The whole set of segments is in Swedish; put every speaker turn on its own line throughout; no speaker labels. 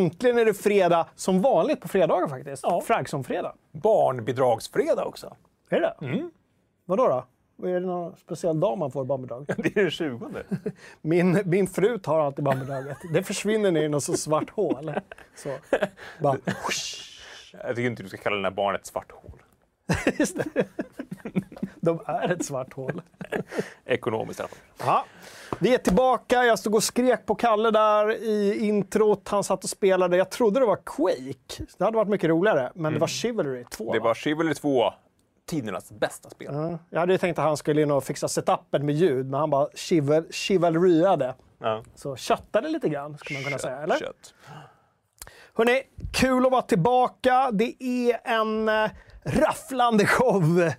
Äntligen är det fredag. Som vanligt på fredagar faktiskt.
Ja.
Fraggson-fredag.
Barnbidragsfredag också.
Är det mm. Vadå då? Är det någon speciell dag man får barnbidrag?
Det är den 20.
Min, min fru tar alltid barnbidraget. Det försvinner ner i något så svart hål. Så. Bara,
Jag tycker inte du ska kalla det här barnet ett svart hål.
just det. De är ett svart hål.
Ekonomiskt i alla fall.
Vi är tillbaka. Jag stod och skrek på Kalle där i introt. Han satt och spelade. Jag trodde det var Quake. Det hade varit mycket roligare. Men det var Chivalry 2.
Det
va?
var Chivalry 2, tidernas bästa spel.
Ja, Jag hade tänkt att han skulle in och fixa setupen med ljud, men han bara chival, chivalryade.
Ja.
Så köttade lite grann, skulle man kunna säga. Eller?
Kött.
Hörrni, kul att vara tillbaka. Det är en eh, rafflande show.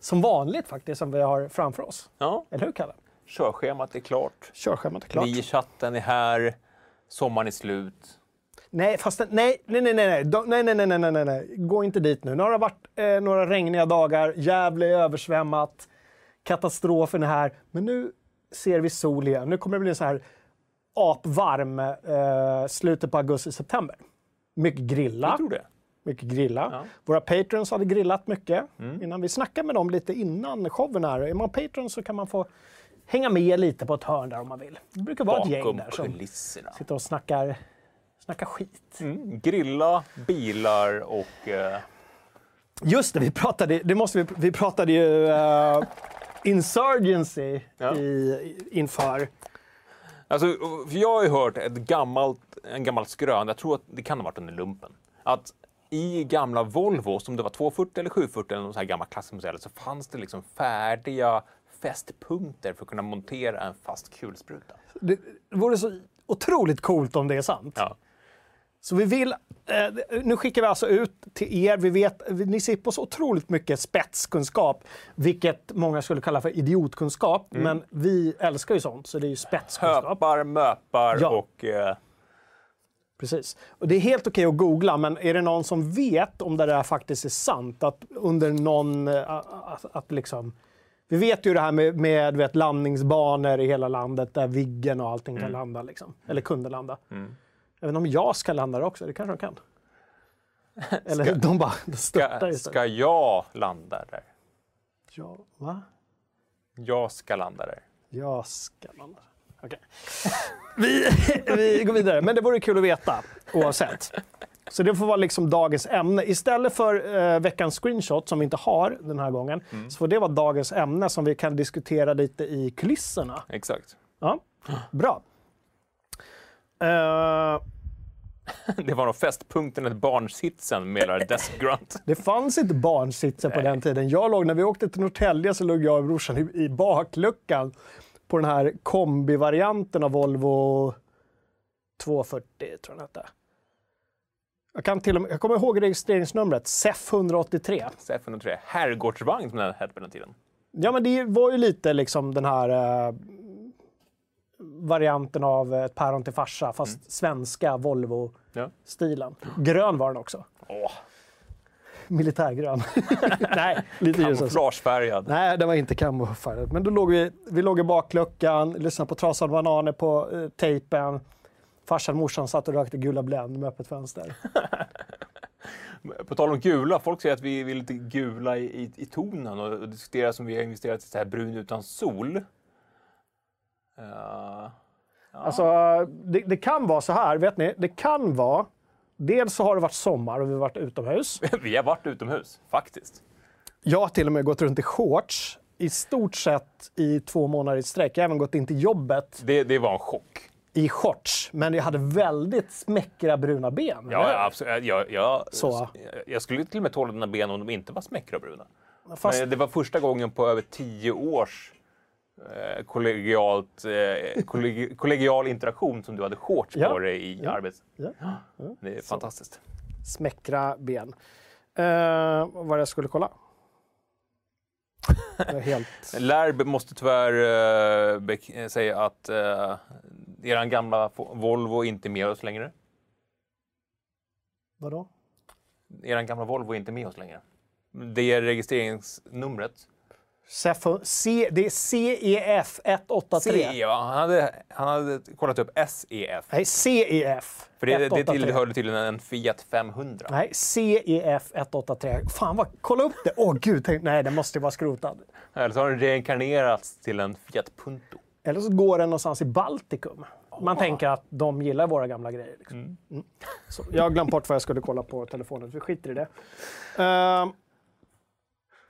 Som vanligt faktiskt, som vi har framför oss.
Ja,
Eller hur, Kalle?
Körschemat är klart.
Körschemat är klart.
Ni i chatten är här. Sommaren är slut.
Nej, fast nej, nej, nej, nej, nej, nej, nej, nej, nej, nej, gå inte dit nu. Nu har det varit eh, några regniga dagar, Gävle är översvämmat, katastrofen är här. Men nu ser vi sol igen. Nu kommer det bli så här apvarm eh, slutet på augusti, september. Mycket grilla.
Jag tror det.
Mycket grilla.
Ja. Mm.
Våra patrons hade grillat mycket innan. Vi snackade med dem lite innan showen här. Är man patron så kan man få hänga med lite på ett hörn där om man vill. Det brukar vara ett gäng
Bakom
där som
kulisserna.
sitter och snackar, snackar skit.
Mm. Grilla, bilar och... Eh,
Just det, vi pratade, det måste vi, vi pratade ju uh, insurgency
Ja.
i, inför.
Alltså, jag har ju hört ett gammalt, en gammal skrön, jag tror att det kan ha varit under lumpen, att i gamla Volvo, som det var 240 eller 740 eller någon sån här gammal klassmodell, så fanns det liksom färdiga fästpunkter för att kunna montera en fast kulspruta.
Det vore så otroligt coolt om det är sant.
Ja.
Så vi vill, eh, nu skickar vi alltså ut till er, vi vet, ni sitter på så otroligt mycket spetskunskap, vilket många skulle kalla för idiotkunskap,
Mm.
men vi älskar ju sånt, så det är ju spetskunskap.
Höpar, möpar
Ja.
och... Eh,
Precis. Och det är helt okej att googla, men är det någon som vet om det där faktiskt är sant? Att under någon... eh, Att, att liksom, vi vet ju det här med, med vet, landningsbanor i hela landet där Viggen och allting kan landa. Liksom. Eller kunde landa. Vet inte om jag ska landa där också, det kanske de kan. Eller de bara störtar
ska, ska jag landa där?
Ja, va?
Jag ska landa där.
Jag ska landa. Okej. Vi, vi går vidare, men det vore kul att veta oavsett. Så det får vara liksom dagens ämne. Istället för eh, veckans screenshot, som vi inte har den här gången, så får det vara dagens ämne som vi kan diskutera lite i kulisserna.
Exakt.
Ja, bra. Eh,
Det var nog fästpunkten, ett barnsitsen, menar Desk Grunt.
det fanns inte barnsitser på den tiden. Jag låg, när vi åkte till Norrtälje så låg jag och brorsan i, i bakluckan på den här kombivarianten av Volvo 240, tror jag den hette. Jag, kan till och med, jag kommer ihåg registreringsnumret, SEF 183.
CF103. Herrgårdsvagn som den hette på den tiden.
Ja, men det var ju lite liksom den här eh, varianten av ett päron till farsa, fast svenska Volvo-stilen.
Ja.
Grön var den också.
Åh,
Militärgrön. Nej, lite
kamouflagefärgad.
Nej, det var inte camouflage. Men då låg vi, vi låg i bakluckan, lyssnade på trasade bananer på eh, tejpen. Farsan och morsan satt och rökte gula Blend med öppet fönster.
På tal om gula, folk säger att vi är lite gula i, i, i tonen och, diskuterar som vi har investerat i så här brun utan sol. Uh,
Alltså, det, det kan vara så här, vet ni? Det kan vara... Dels så har det varit sommar och vi har varit utomhus.
vi har varit utomhus, faktiskt.
Jag har till och med gått runt i shorts i stort sett i två månader i sträck. Jag har även gått in till jobbet
Det, det var en chock.
I shorts. Men jag hade väldigt smäckra bruna ben.
Ja, ja, absolut. Jag, jag,
Så.
jag skulle till och med tåla dina ben om de inte var smäckra och bruna.
Fast,
Men det var första gången på över tio års eh, kollegialt, eh, kollegi, kollegial interaktion som du hade shorts
Ja,
på dig i
ja,
arbets...
ja,
Det är fantastiskt.
smäckra ben. Uh, vad jag skulle kolla? Helt...
Lärb måste tyvärr eh, eh, säga att uh, er gamla Volvo inte är med oss längre.
Vadå?
Er gamla Volvo är inte med oss längre. Det är registreringsnumret
C, det är CEF 183.
C, ja. Han hade, han hade kollat upp SEF.
Nej, CEF
För det, det
183.
tillhörde tydligen en Fiat 500.
Nej, CEF 183. Fan, vad, kolla upp det! Åh gud, tänk, nej, den måste ju vara skrotad.
Eller så har den reinkarnerats till en Fiat Punto.
Eller så går den någonstans i Baltikum. Man tänker att de gillar våra gamla grejer. Liksom. Mm. Så, jag har glömt bort vad jag skulle kolla på telefonen, så vi skiter i det. Uh,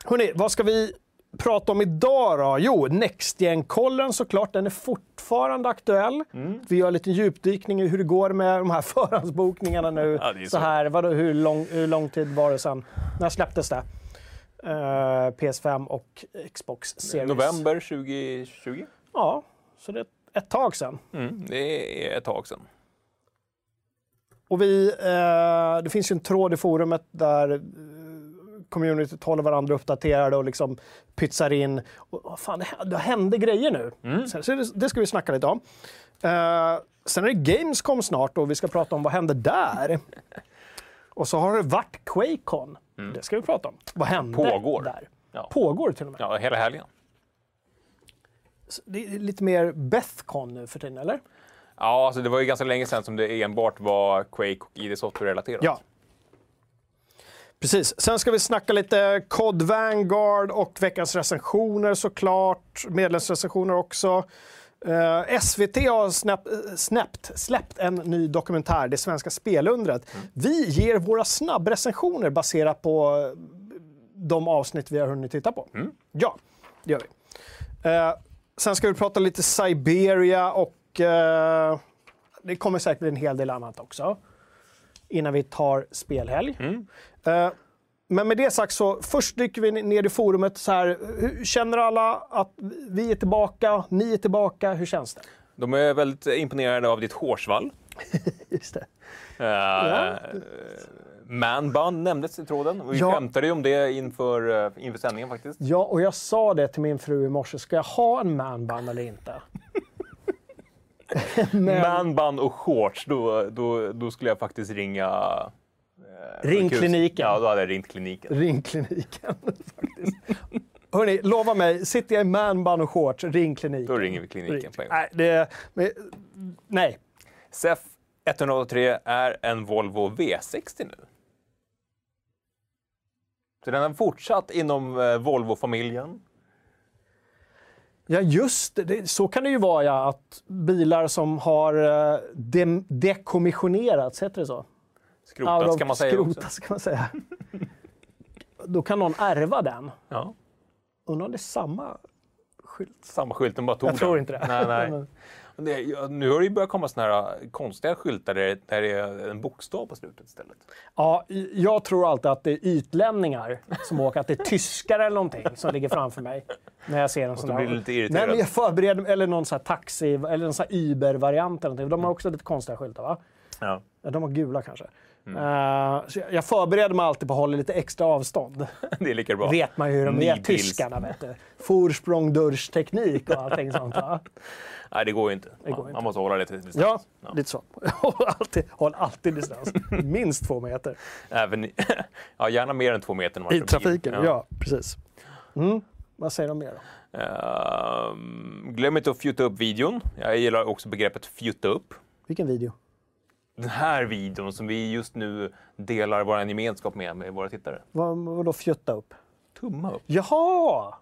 hörni, vad ska vi prata om idag då? Jo, Nextgen-kollen såklart, den är fortfarande aktuell. Vi gör en liten djupdykning i hur det går med de här förhandsbokningarna nu.
Ja,
så
så.
här, vadå, hur, lång, hur lång tid var det sedan? När släpptes det? Eh, PS5 och Xbox Series.
November 2020.
Ja, så det är ett tag sedan.
Mm, det är ett tag sedan.
Och vi, eh, det finns ju en tråd i forumet där eh, communityt håller varandra uppdaterade och liksom pytsar in. Och, fan, det, det hände grejer nu. Så, så det, det ska vi snacka lite om. Eh, sen är det Gamescom snart och vi ska prata om vad hände där. Och så har det varit Quakecon. Det ska vi prata om. Vad hände
Pågår.
där?
Ja.
Pågår till och med.
Ja, hela helgen.
Det är lite mer Bethcon nu för tiden, eller?
Ja, alltså det var ju ganska länge sedan som det enbart var Quake och ID Software-relaterat.
Ja. Precis. Sen ska vi snacka lite COD Vanguard och veckans recensioner såklart. Medlemsrecensioner också. Eh, SVT har snäpp, eh, snäppt, släppt en ny dokumentär, Det svenska spelundret. Vi ger våra snabbrecensioner baserat på eh, de avsnitt vi har hunnit titta på. Ja, det gör vi. Eh, sen ska vi prata lite Siberia och eh, det kommer säkert en hel del annat också innan vi tar spelhelg. Eh, men med det sagt så först dyker vi ner i forumet. Så här, hur, känner alla att vi är tillbaka? Ni är tillbaka? Hur känns det?
De är väldigt imponerade av ditt hårsvall.
Just det.
Uh, Manbun nämndes i tråden. Och vi
Ja.
skämtade ju om det inför, eh, inför sändningen faktiskt.
Ja, och jag sa det till min fru i morse. Ska jag ha en manbun eller inte? Men,
Manbun och shorts, då, då, då skulle jag faktiskt ringa... eh,
Ring
sjukhus.
kliniken.
Ja, då hade jag ringt kliniken.
ring kliniken. faktiskt. Hörni, lova mig. Sitter jag i manbun och shorts, ring kliniken.
Då ringer vi kliniken
Ring.
på en gång.
Nej, det, men, nej.
CEF 183 är en Volvo V60 nu. Så den har fortsatt inom eh, Volvo-familjen.
Ja, just det. Så kan det ju vara, ja. Att bilar som har eh, dem- dekommissionerats, heter det så?
Skrotats
of-
kan man säga också.
skrotas, kan man säga. Då kan någon ärva den.
Ja.
Undrar om det är samma skylt?
Samma skylt, de bara tog
Jag
den.
tror inte det.
Nej, nej. Det, nu har det ju börjat komma såna här konstiga skyltar där, där det är en bokstav på slutet istället.
Ja, jag tror alltid att det är ytlänningar som åker, att det är tyskar eller någonting som ligger framför mig. När jag ser en sån där.
lite irriterad.
Nej, men jag förbereder eller någon sån här taxi, eller någon sån här Uber-variant eller någonting. De har också lite konstiga skyltar va?
Ja,
de har gula kanske.
Mm.
Så jag- förbereder mig alltid på att hålla lite extra avstånd.
Det är lika bra.
vet man ju hur de är, tyskarna. Vet du. Fursprung-dursteknik och allting sånt. Va?
Nej, det går ju inte.
går
man,
inte.
man måste hålla lite distans.
Ja, lite så. Håll alltid, håll alltid distans. Minst två meter.
Även, ja, gärna mer än två meter.
I trafiken, ja. precis. Mm. Vad säger de mer då?
Ehm, glöm inte att fjuta upp videon. Jag gillar också begreppet fjutta upp.
Vilken video?
Den här videon som vi just nu delar vår gemenskap med, med våra tittare.
Vad, vadå fjutta upp?
Tumma upp.
Jaha!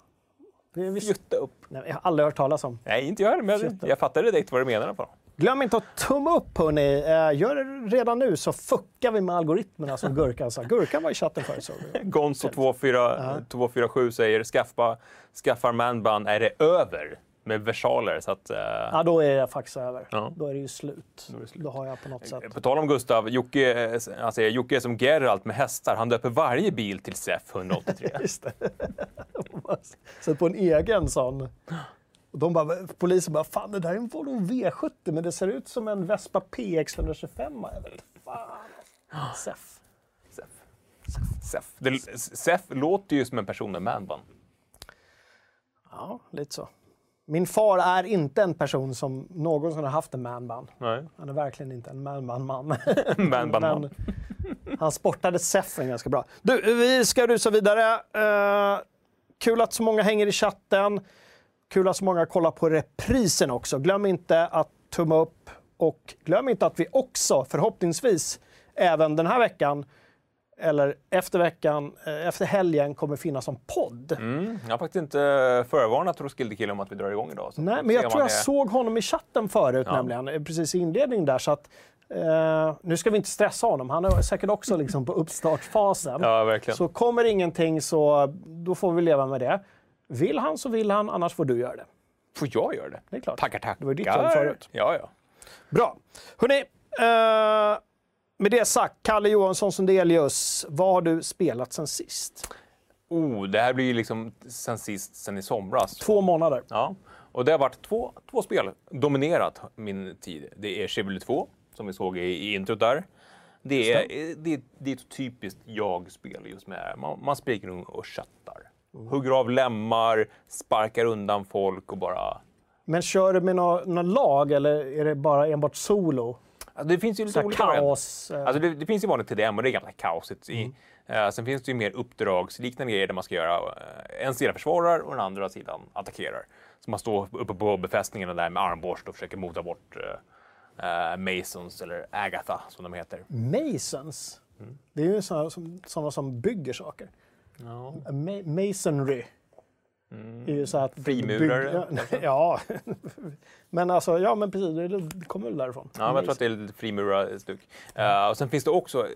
Det är visst...
Fjutta upp.
Nej, jag har aldrig hört talas om.
Nej, inte jag heller, men jag, jag fattar direkt vad du menar. fall.
Glöm inte att tumma upp hörni. Eh, gör det redan nu så fuckar vi med algoritmerna som Gurkan sa. Gurkan var i chatten förut. Så.
Gonzo247 säger skaffa, skaffar manbun är det över med versaler. Så att, eh,
Ja, då är det faktiskt över.
Ja.
Då är det ju slut.
det slut.
Då har jag på något sätt...
På tal om Gustav, Jocke, eh, säger Jocke är som Geralt med hästar. Han döper varje bil till SEF 183.
Just. Sätt på en egen sån. Och de bara, polisen bara, fan det där är en Volvo V70 men det ser ut som en Vespa PX125. Jag vet fan. SEF.
SEF. SEF. SEF låter ju som en person med manbun.
Ja, lite så. Min far är inte en person som någonsin har haft en manbun. Han är verkligen inte en manbun-man. Men han sportade Seffen ganska bra. Du, vi ska rusa vidare. Uh, kul att så många hänger i chatten. Kul att så många kollar på reprisen också. Glöm inte att tumma upp och glöm inte att vi också förhoppningsvis även den här veckan eller efter veckan, eh, efter helgen kommer finnas som podd.
Mm, jag har faktiskt inte förvarnat Roskilde-killen om att vi drar igång idag.
Nej, men jag tror jag är... såg honom i chatten förut ja. nämligen, eh, precis i inledningen där. Så att, eh, nu ska vi inte stressa honom, han är säkert också liksom på uppstartsfasen.
Ja, verkligen.
Så kommer ingenting så då får vi leva med det. Vill han så vill han, annars får du göra det.
Får jag göra det?
Det är klart.
Tackar, tackar.
Det var ditt jobb förut.
Ja, ja.
Bra. Hörrni, eh, med det sagt, Kalle Johansson Sundelius, vad har du spelat sen sist?
Oh, det här blir ju liksom sen sist, sen i somras.
Två månader.
Ja, och det har varit två, två spel dominerat min tid. Det är Chevrolet 2, som vi såg i, i introt där. Det är, det, det är ett typiskt jag-spel just med man, man springer runt och köttar. Mm. Hugger av lemmar, sparkar undan folk och bara...
Men kör du med något lag eller är det bara enbart solo?
Alltså det finns ju lite olika
kaos.
Eh. Alltså det, det, finns ju vanligt TDM och det är gamla kaoset. Mm. Uh, sen finns det ju mer uppdragsliknande grejer där man ska göra uh, en sida försvarar och den andra sidan attackerar. Så man står uppe på befästningarna där med armborst och försöker mota bort uh, Masons eller Agatha som de heter.
Masons? Mm. Det är ju sådana som, som bygger saker.
No.
Ma masonry.
Mm.
Är ju så att
Frimurare?
Bygga, ja, men alltså, ja men precis, det kommer väl därifrån.
Ja, jag tror att det är lite frimurarstuk. Uh, och sen finns det också,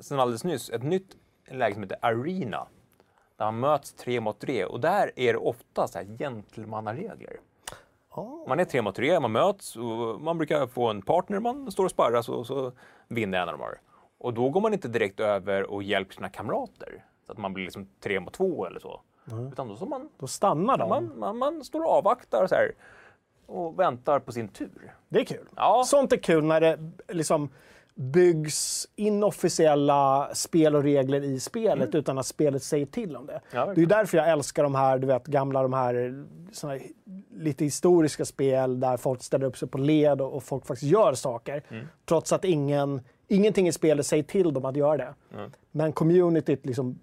sen alldeles nyss, ett nytt läge som heter Arena. Där man möts tre mot tre och där är det ofta så här gentlemannaregler. Oh. Man är tre mot tre, man möts och man brukar få en partner, man står och sparras och så vinner en av dem. Och då går man inte direkt över och hjälper sina kamrater. Så att man blir liksom tre mot två eller så. Mm. Utan då, så man,
då stannar de?
Man, man, man står och avvaktar så här, och väntar på sin tur.
Det är kul. Ja. Sånt är kul när det liksom byggs inofficiella spel och regler i spelet mm. utan att spelet säger till om det. Ja, det är därför jag älskar de här, du vet, gamla de här, här lite historiska spel där folk ställer upp sig på led och, och folk faktiskt gör saker. Mm. Trots att ingen, ingenting i spelet säger till dem att göra det. Mm. Men communityt liksom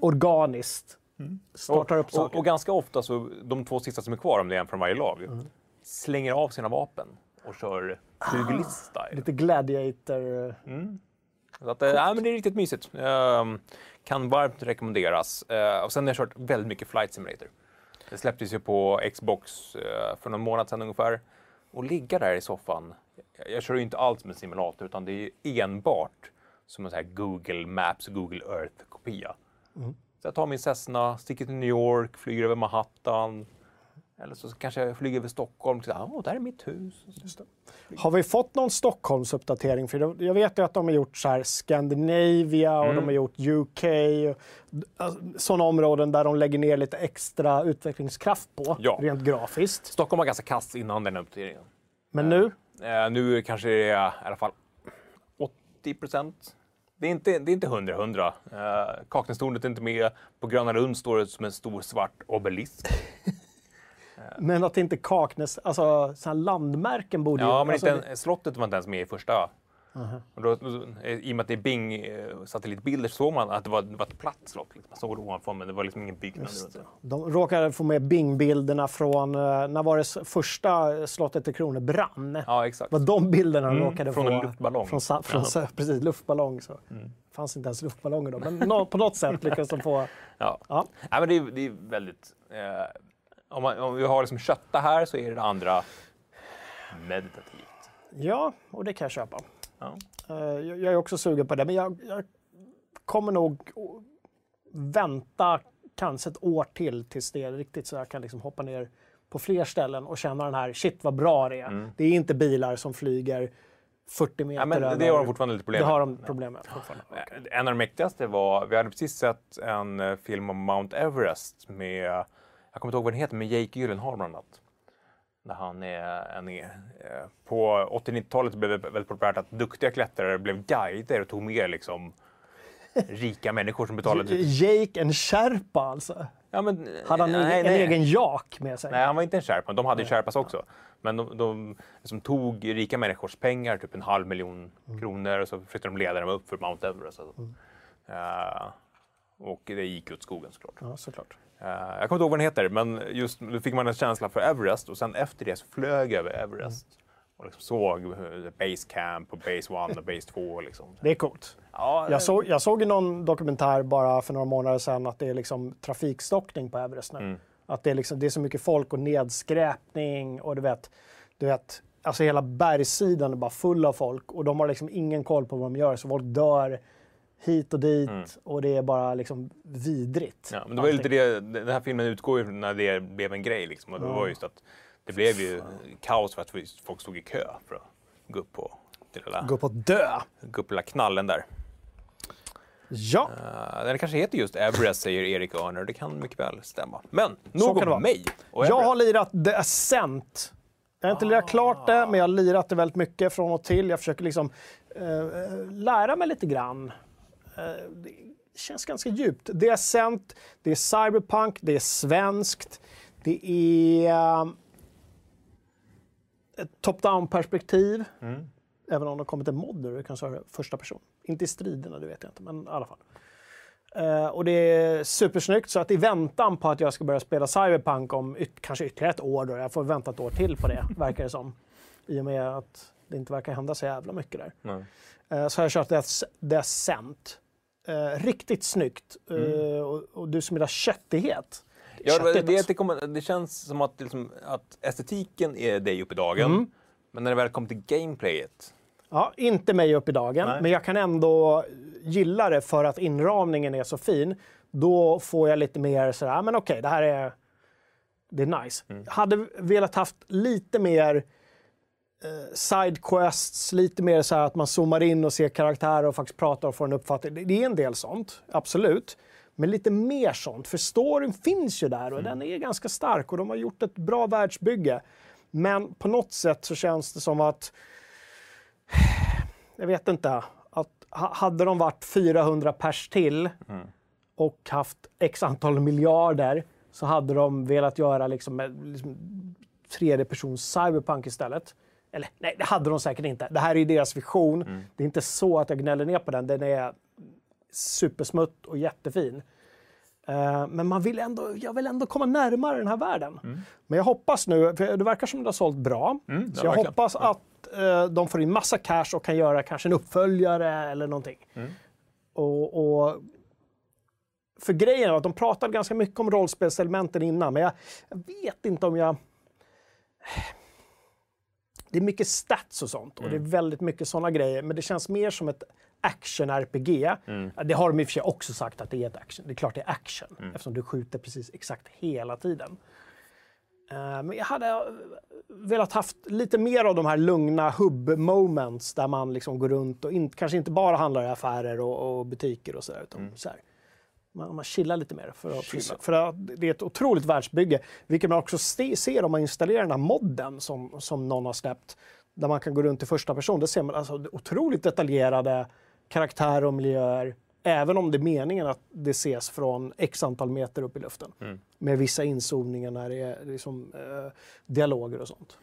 organiskt mm. startar
och,
upp saker.
Och, och, ganska ofta så, de två sista som är kvar, om det är en från varje lag, mm. slänger av sina vapen och kör pugilist-style.
Ah, lite gladiator...
Mm. Så att, äh, men det är riktigt mysigt. Uh, kan varmt rekommenderas. Uh, och sen har jag kört väldigt mycket Flight Simulator. Det släpptes ju på Xbox uh, för någon månad sedan ungefär. Och ligga där i soffan. Jag, jag kör ju inte alls med simulator utan det är enbart som en sån här Google Maps, Google Earth-kopia. Mm. Så jag tar min Cessna, sticker till New York, flyger över Manhattan. Eller så kanske jag flyger över Stockholm. Så, oh, där är mitt hus.
Har vi fått någon Stockholmsuppdatering? För jag vet ju att de har gjort så här Scandinavia och mm. de har gjort UK. Alltså, sådana områden där de lägger ner lite extra utvecklingskraft på, ja. rent grafiskt.
Stockholm var ganska kass innan den uppdateringen.
Men nu?
Uh, nu kanske det är i alla fall 80 procent det är inte, det är inte 100-100. Uh, Kaknästornet är inte med. På Gröna Lund står det som en stor svart obelisk.
Men att inte Kaknäs, alltså sådana landmärken borde
ja,
ju...
men
alltså,
inte slottet var inte ens med i första. Uh-huh. Och då, I och med att det är Bing eh, såg man att det var, det var ett platt slott. Liksom. Man såg det ovanifrån men det var liksom ingen byggnad.
De råkade få med Bing-bilderna från, eh, när var det första slottet i Kronor brann?
Ja, exakt.
Det var de bilderna de mm, råkade
från
få.
Från en luftballong.
Från, från, ja. Precis, luftballong. Så. Mm. Det fanns inte ens luftballonger då, men no, på något sätt lyckades de få...
Ja. Ja. ja men det, är, det är väldigt... Eh, om, man, om vi har liksom kötta här så är det andra meditativt.
Ja, och det kan jag köpa.
Ja.
Uh, jag, är också sugen på det, men jag, jag kommer nog vänta kanske ett år till tills det är riktigt så jag kan liksom hoppa ner på fler ställen och känna den här, shit vad bra det är. Mm. Det är inte bilar som flyger 40 meter ja, men
över. Det har de fortfarande lite problem
med. Det har de problem med.
Okay. En av de mäktigaste var, vi hade precis sett en eh, film om Mount Everest med jag kommer inte ihåg vad den heter, men Jake Gyllenhaal bland annat. När han är en, eh, på 80-90-talet blev det väldigt populärt att duktiga klättrare blev guider och tog med liksom rika människor som betalade...
Jake en sherpa alltså?
Ja, men,
hade han nej, en, nej. egen jak med sig?
Nej, han var inte en sherpa. De hade ju sherpas också. Men de, de liksom tog rika människors pengar, typ en halv miljon mm. kronor, och så flyttade de ledaren upp för Mount Everest. Alltså. Mm. Uh, Och det gick åt skogen såklart.
Ja, såklart.
Eh, jag kommer inte ihåg vad den heter, men just då fick man en känsla för Everest och sen efter det så flög jag över Everest. Och liksom såg eh, Base Camp och Base One och Base 2. Liksom.
Det är coolt.
Ja,
Jag såg, jag såg i någon dokumentär bara för några månader sedan att det är liksom trafikstockning på Everest nu.
Mm.
Att det är, liksom, det är så mycket folk och nedskräpning och du vet, du vet, alltså hela bergssidan är bara full av folk och de har liksom ingen koll på vad de gör så folk dör hit och dit och det är bara liksom vidrigt.
Mm. Ja, men det var lite det, den här filmen utgår ju när det blev en grej. Liksom, och det var just att det blev ju kaos för att folk stod i kö för att gå upp på lilla,
Gå på att dö.
gå upp på lilla knallen där.
Ja,
Uh, den kanske heter just Everest, säger Erik Örner. Det kan mycket väl stämma. Men nog om mig och
jag har lirat The Ascent. Jag har inte lirat klart det, men jag har lirat det väldigt mycket från och till. Jag försöker liksom eh, lära mig lite grann. Eh, det känns ganska djupt. Det är Ascent, det är cyberpunk, det är svenskt, det är eh, ett top-down-perspektiv. Även om det har kommit en mod nu, det kanske är första person. Inte i striderna, det vet jag inte, men i alla fall. Eh, och det är supersnyggt, så att i väntan på att jag ska börja spela Cyberpunk om yt- kanske ytterligare ett år, då, jag får vänta ett år till på det, verkar det som. I och med att det inte verkar hända så jävla mycket där.
Nej.
Eh, så har jag kört Asc- The Ascent. Eh, riktigt snyggt. Eh, och, och du som gillar köttighet.
Ja, det, det, det, det känns som att, liksom, att estetiken är dig upp i dagen.
Mm.
Men när det väl kommer till gameplayet.
Ja, inte mig upp i dagen,
Nej.
men jag kan ändå gilla det för att inramningen är så fin. Då får jag lite mer sådär, "Ah, men okej, det här är, det är nice. Hade velat haft lite mer sidequests, lite mer så att man zoomar in och ser karaktärer och faktiskt pratar och får en uppfattning. Det, är en del sånt, absolut. Men lite mer sånt, för storyn finns ju där och den är ganska stark och de har gjort ett bra världsbygge. Men på något sätt så känns det som att jag vet inte. Att, ha- hade de varit 400 pers till och haft x antal miljarder så hade de velat göra liksom, liksom, tredje persons cyberpunk istället. Eller nej, det hade de säkert inte. Det här är ju deras vision. Det är inte så att jag gnäller ner på den. Den är supersmutt och jättefin. Eh, Men man vill ändå, jag vill ändå komma närmare den här världen. Men jag hoppas nu, för det verkar som det har sålt bra.
Mm,
så
ja,
jag
verkligen.
hoppas att eh, de får in massa cash och kan göra kanske en uppföljare eller någonting.
Mm.
Och, och för grejen är att de pratade ganska mycket om rollspelselementen innan, men jag, jag vet inte om jag... Det är mycket stats och sånt och det är
Mm.
väldigt mycket sådana grejer, men det känns mer som ett action-RPG.
Mm.
Det har de i och för sig också sagt att det är ett action. Det är klart det är action,
Mm.
eftersom du skjuter precis exakt hela tiden. Eh, Men jag hade eh, velat haft lite mer av de här lugna hubb-moments där man liksom går runt och in, kanske inte bara handlar i affärer och, och butiker och sådär. Utan så här. Man, man chillar lite mer. För att,
Chilla.
för att det är ett otroligt världsbygge. Vilket man också se, ser om man installerar den här modden som, som någon har släppt. Där man kan gå runt i första person. Där ser man alltså otroligt detaljerade karaktärer och miljöer. Även om det är meningen att det ses från x antal meter upp i luften. Med vissa inzoomningar när det är liksom, eh, dialoger och sånt.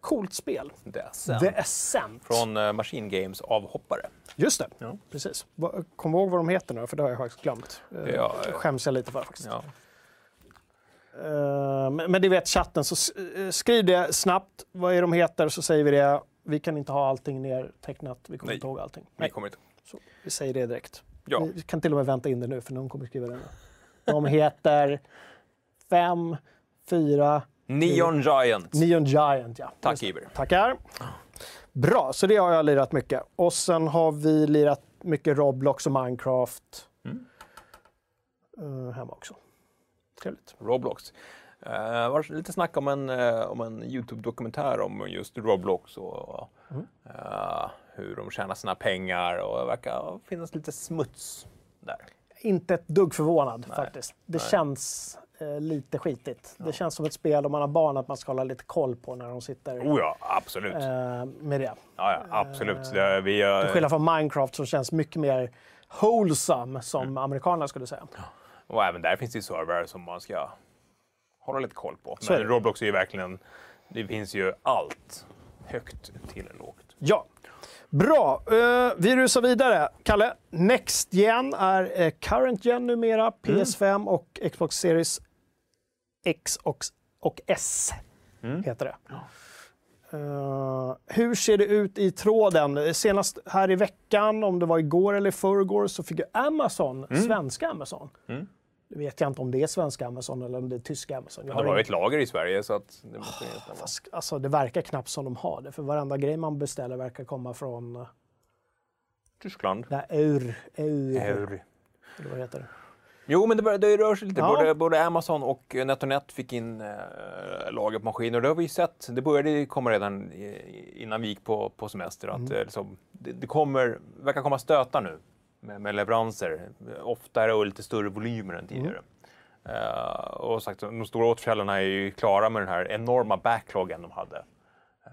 Coolt spel.
Är sen.
The Ascent.
Från uh, Machine Games avhoppare.
Just det,
Ja.
precis. Kom ihåg vad de heter nu, för det har jag faktiskt glömt. Eh,
Ja, eh.
Skäms jag lite för faktiskt.
Ja.
Eh, men, men det vet chatten, så skriv det snabbt. Vad är de heter, så säger vi det. Vi kan inte ha allting nertecknat. Vi kommer
Nej.
inte ihåg allting.
Vi
Nej,
kommer inte.
så vi säger det direkt.
Ja.
Vi kan till och med vänta in det nu, för någon kommer skriva det nu. De heter fem, fyra,
Neon Giant.
Neon Giant. Ja.
Tack. Iver.
Tackar. Bra, så det har jag lirat mycket. Och sen har vi lirat mycket Roblox och Minecraft.
Mm.
Eh, hemma också. Trevligt.
Roblox. Uh, var lite snack om en, eh, om en Youtube-dokumentär om just Roblox och
Mm.
eh, hur de tjänar sina pengar och det verkar finnas lite smuts där.
Inte ett dugg förvånad faktiskt. Det
Nej.
känns eh, lite skitigt. Det känns som ett spel om man har barn att man ska hålla lite koll på när de sitter
Oh ja, absolut.
eh, med det.
ja, ja, absolut. Det, vi, eh,
Till skillnad från Minecraft som känns mycket mer wholesome, som
Mm.
amerikanerna skulle säga.
och även där finns det ju servrar som man ska hålla lite koll på.
Så
Men. Roblox är ju verkligen, det finns ju allt. Högt till lågt.
Ja. Bra, uh, vi rusar vidare. Kalle, Next Gen är uh, Current Gen numera, PS5 och Xbox Series X och, och S heter det. Uh, hur ser det ut i tråden? Senast här i veckan, om det var igår eller förrgår, så fick ju Amazon, svenska Amazon. Nu vet jag inte om det är svenska Amazon eller om det är tyska Amazon. Jag
Det
har
ju ett lager i Sverige så att det måste ju stämma.
Fast, alltså, det verkar knappt som de har det, för varenda grej man beställer verkar komma från uh,
Tyskland.
här eur, eur,
Eur.
eller vad heter det?
Jo, men det, bör- det rör sig lite.
Ja.
Både, både Amazon och NetOnNet fick in eh, lager på maskiner. Det har vi sett. Det började komma redan innan vi gick på, på semester. Att,
Mm.
eh, liksom, det, det kommer, verkar komma stötar nu med, med leveranser. Oftare och lite större volymer än tidigare.
Mm.
Eh, och sagt, de stora återförsäljarna är ju klara med den här enorma backloggen de hade. eh,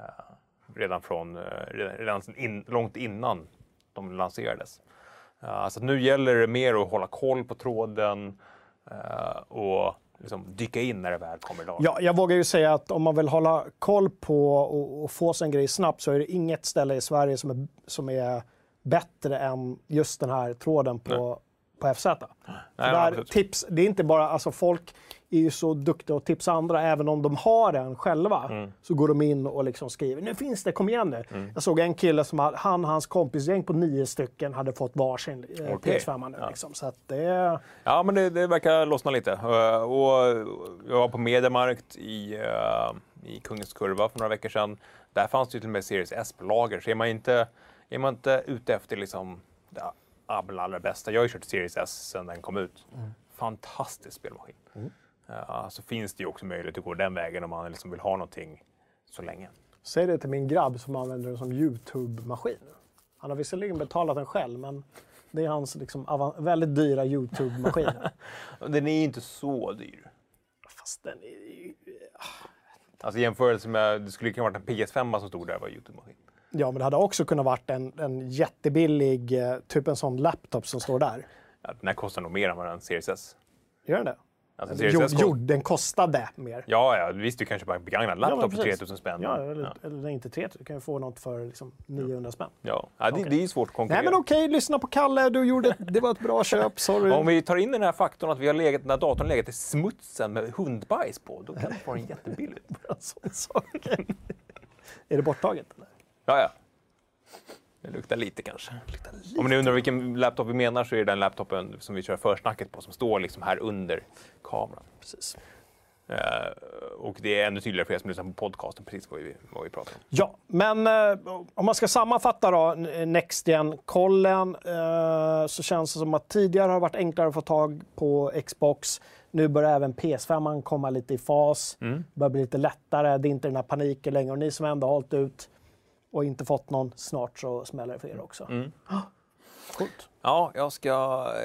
redan från, redan, redan in, långt innan de lanserades. Uh, så att nu gäller det mer att hålla koll på tråden eh, och liksom dyka in när det väl kommer lag.
Ja, jag vågar ju säga att om man vill hålla koll på och, och få sig en grej snabbt så är det inget ställe i Sverige som är, som är bättre än just den här tråden på, på FZ.
Nej,
där, tips, det är inte bara, alltså folk är ju så duktiga att tipsa andra, även om de har en själva.
Mm.
Så går de in och liksom skriver, nu finns det, kom igen nu. Jag såg en kille som hade, han och hans kompisgäng på nio stycken hade fått varsin eh,
Okej.
PS5 nu. Liksom. Så det.
Ja, men det, det verkar lossna lite. Eh, och jag var på Mediamarkt i, eh, i Kungens Kurva för några veckor sedan. Där fanns det ju till och med Series S på lager. Så är man inte, är man inte ute efter liksom, det allra, allra bästa. Jag har ju kört Series S sedan den kom ut. Fantastisk spelmaskin. Eh, så finns det ju också möjlighet att gå den vägen om man liksom vill ha någonting så länge.
Säg det till min grabb som använder den som YouTube-maskin. Han har visserligen betalat den själv, men det är hans liksom, väldigt dyra YouTube-maskin.
Den är ju inte så dyr.
Fast den är ju...
Alltså i jämförelse med, det skulle kunna varit en PS5 som stod där var Youtube-maskin.
Ja, men det hade också kunnat varit en, en jättebillig, eh, typ en sån laptop som står där.
Ja, den här kostar nog mer än vad en Series S.
Gör den det?
Alltså,
Jo, jo, den kostade mer.
Ja, ja, visst du kanske bara en begagnad laptop
men
för
precis.
3000 spänn.
Ja, eller,
ja.
eller inte 3000. Du kan ju få något för liksom 900 spänn.
ja. ja det,
Okej.
det är svårt att konkurrera.
Nej, men okej, lyssna på Kalle. Du gjorde, det var ett bra köp. Sorry.
Om vi tar in den här faktorn att vi har legat, den här datorn legat i smutsen med hundbajs på, då kan det vara en jättebillig.
En sån sak. är det borttaget? Eller?
Ja, ja. Det luktar lite kanske. Om ni undrar vilken laptop vi menar så är det den laptopen som vi kör försnacket på som står liksom här under kameran.
Precis.
Eh, och det är ännu tydligare för er som lyssnar på podcasten precis vad vi, vad vi pratar om.
Ja, men eh, om man ska sammanfatta då, n- Next Gen-kollen, eh, så känns det som att tidigare har varit enklare att få tag på Xbox. Nu börjar även PS5 komma lite i fas.
Mm.
börjar bli lite lättare. Det är inte den här paniken längre. Och ni som ändå har hållit ut och inte fått någon, snart så smäller det för er också.
Mm.
Coolt.
Ja, jag, ska,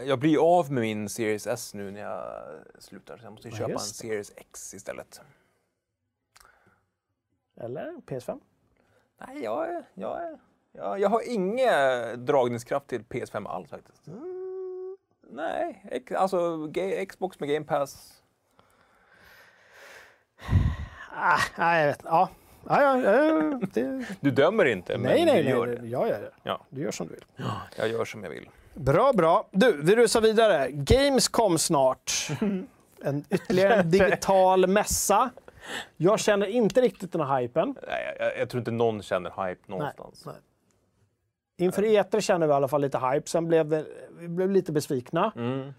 jag blir av med min Series S nu när jag slutar. Så jag måste
Ja,
köpa en. Series X istället.
Eller PS5?
Nej, jag, jag, jag, jag har ingen dragningskraft till PS5 alls faktiskt. Nej, ex, alltså Xbox med Game Pass.
Ah, nej, jag vet Ja. Ja, ja, ja, det...
Du dömer inte, men
Nej, nej,
du gör
nej.
det.
Jag gör det.
Ja,
Du gör som du vill.
jag gör som jag vill.
Bra, bra. Du, vi rusar vidare. Gamescom snart. En ytterligare en digital mässa. Jag känner inte riktigt den här hypen.
Nej, jag, jag tror inte någon känner hype någonstans.
nej. Inför E3 känner vi i alla fall lite hype. Sen blev det, vi blev lite besvikna.
Mm.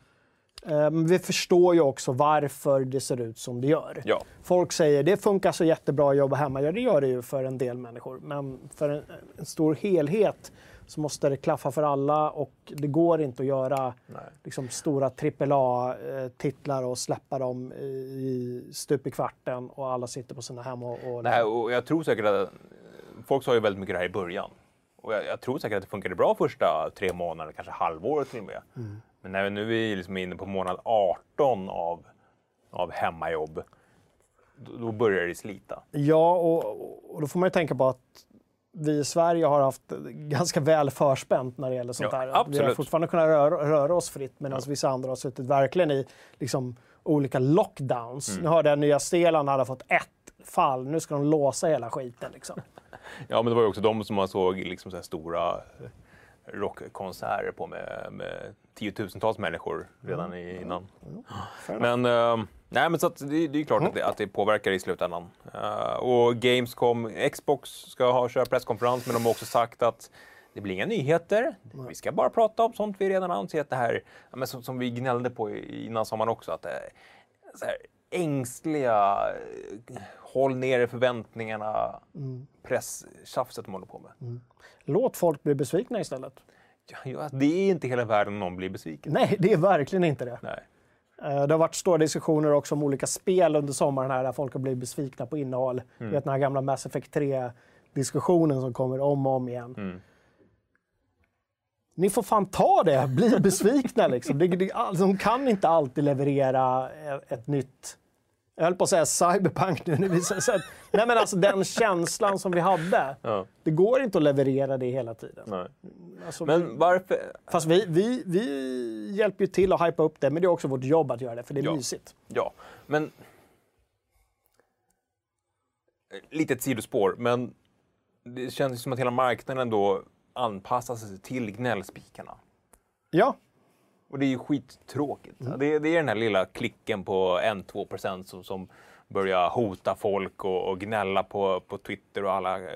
Eh, Men vi förstår ju också varför det ser ut som det gör.
Ja,
Folk säger det funkar så jättebra att jobba hemma. Ja, det gör det ju för en del människor. Men för en, en stor helhet så måste det klaffa för alla och det går inte att göra liksom, stora AAA-titlar och släppa dem i stup i kvarten och alla sitter på sina hem och... och
Nej, och jag tror säkert att folk sa ju väldigt mycket det här i början. Och jag, jag tror säkert att det funkade bra första tre månaderna, kanske halvåret till och med. Men när vi nu är vi liksom inne på månad 18 av, av hemmajobb, då, börjar det slita.
Ja, och, och då får man ju tänka på att vi i Sverige har haft ganska väl förspänt när det gäller sånt
Ja,
här. Att Vi har
absolut.
fortfarande kunnat röra, röra oss fritt medan vissa andra har suttit verkligen i liksom, olika lockdowns.
Mm.
Nu hörde jag Nya Zeeland hade fått ett fall. Nu ska de låsa hela skiten. Liksom.
Ja, men det var ju också de som man såg liksom så stora rockkonserter på med, med tiotusentals människor redan i, innan. Men, eh, nej, men så att det, det är klart att, det, att det påverkar i slutändan. Eh, och Gamescom, Xbox ska ha köra presskonferens, men de har också sagt att det blir inga nyheter. Vi ska bara prata om sånt vi redan ansett det här, ja, men som, som vi gnällde på innan sommaren också, att så här, ängsliga, eh, håll nere förväntningarna, presstjafset de håller på med.
Låt folk bli besvikna istället.
Ja, ja, det är inte hela världen om någon blir besviken.
Nej, det är verkligen inte det.
Nej.
Eh, Det har varit stora diskussioner också om olika spel under sommaren här där folk har blivit besvikna på innehåll. Du vet den här gamla Mass Effect 3-diskussionen som kommer om och om igen.
Mm.
Ni får fan ta det, bli besvikna liksom. Det, det, alltså, de kan inte alltid leverera ett, ett nytt jag höll på att säga cyberpunk nu. när vi så att- Nej men alltså den känslan som vi hade.
Ja,
Det går inte att leverera det hela tiden. Alltså,
Men varför?
Fast vi, vi, vi hjälper ju till att hypa upp det, men det är också vårt jobb att göra det, för det är
Ja.
mysigt.
Ja, men... Lite ett sidospår, men det känns som att hela marknaden då anpassar sig till gnällspikarna.
Ja,
Och det är ju skittråkigt.
Mm.
Det, det är den här lilla klicken på 1-2% som, som börjar hota folk och, och gnälla på, på Twitter och alla eh,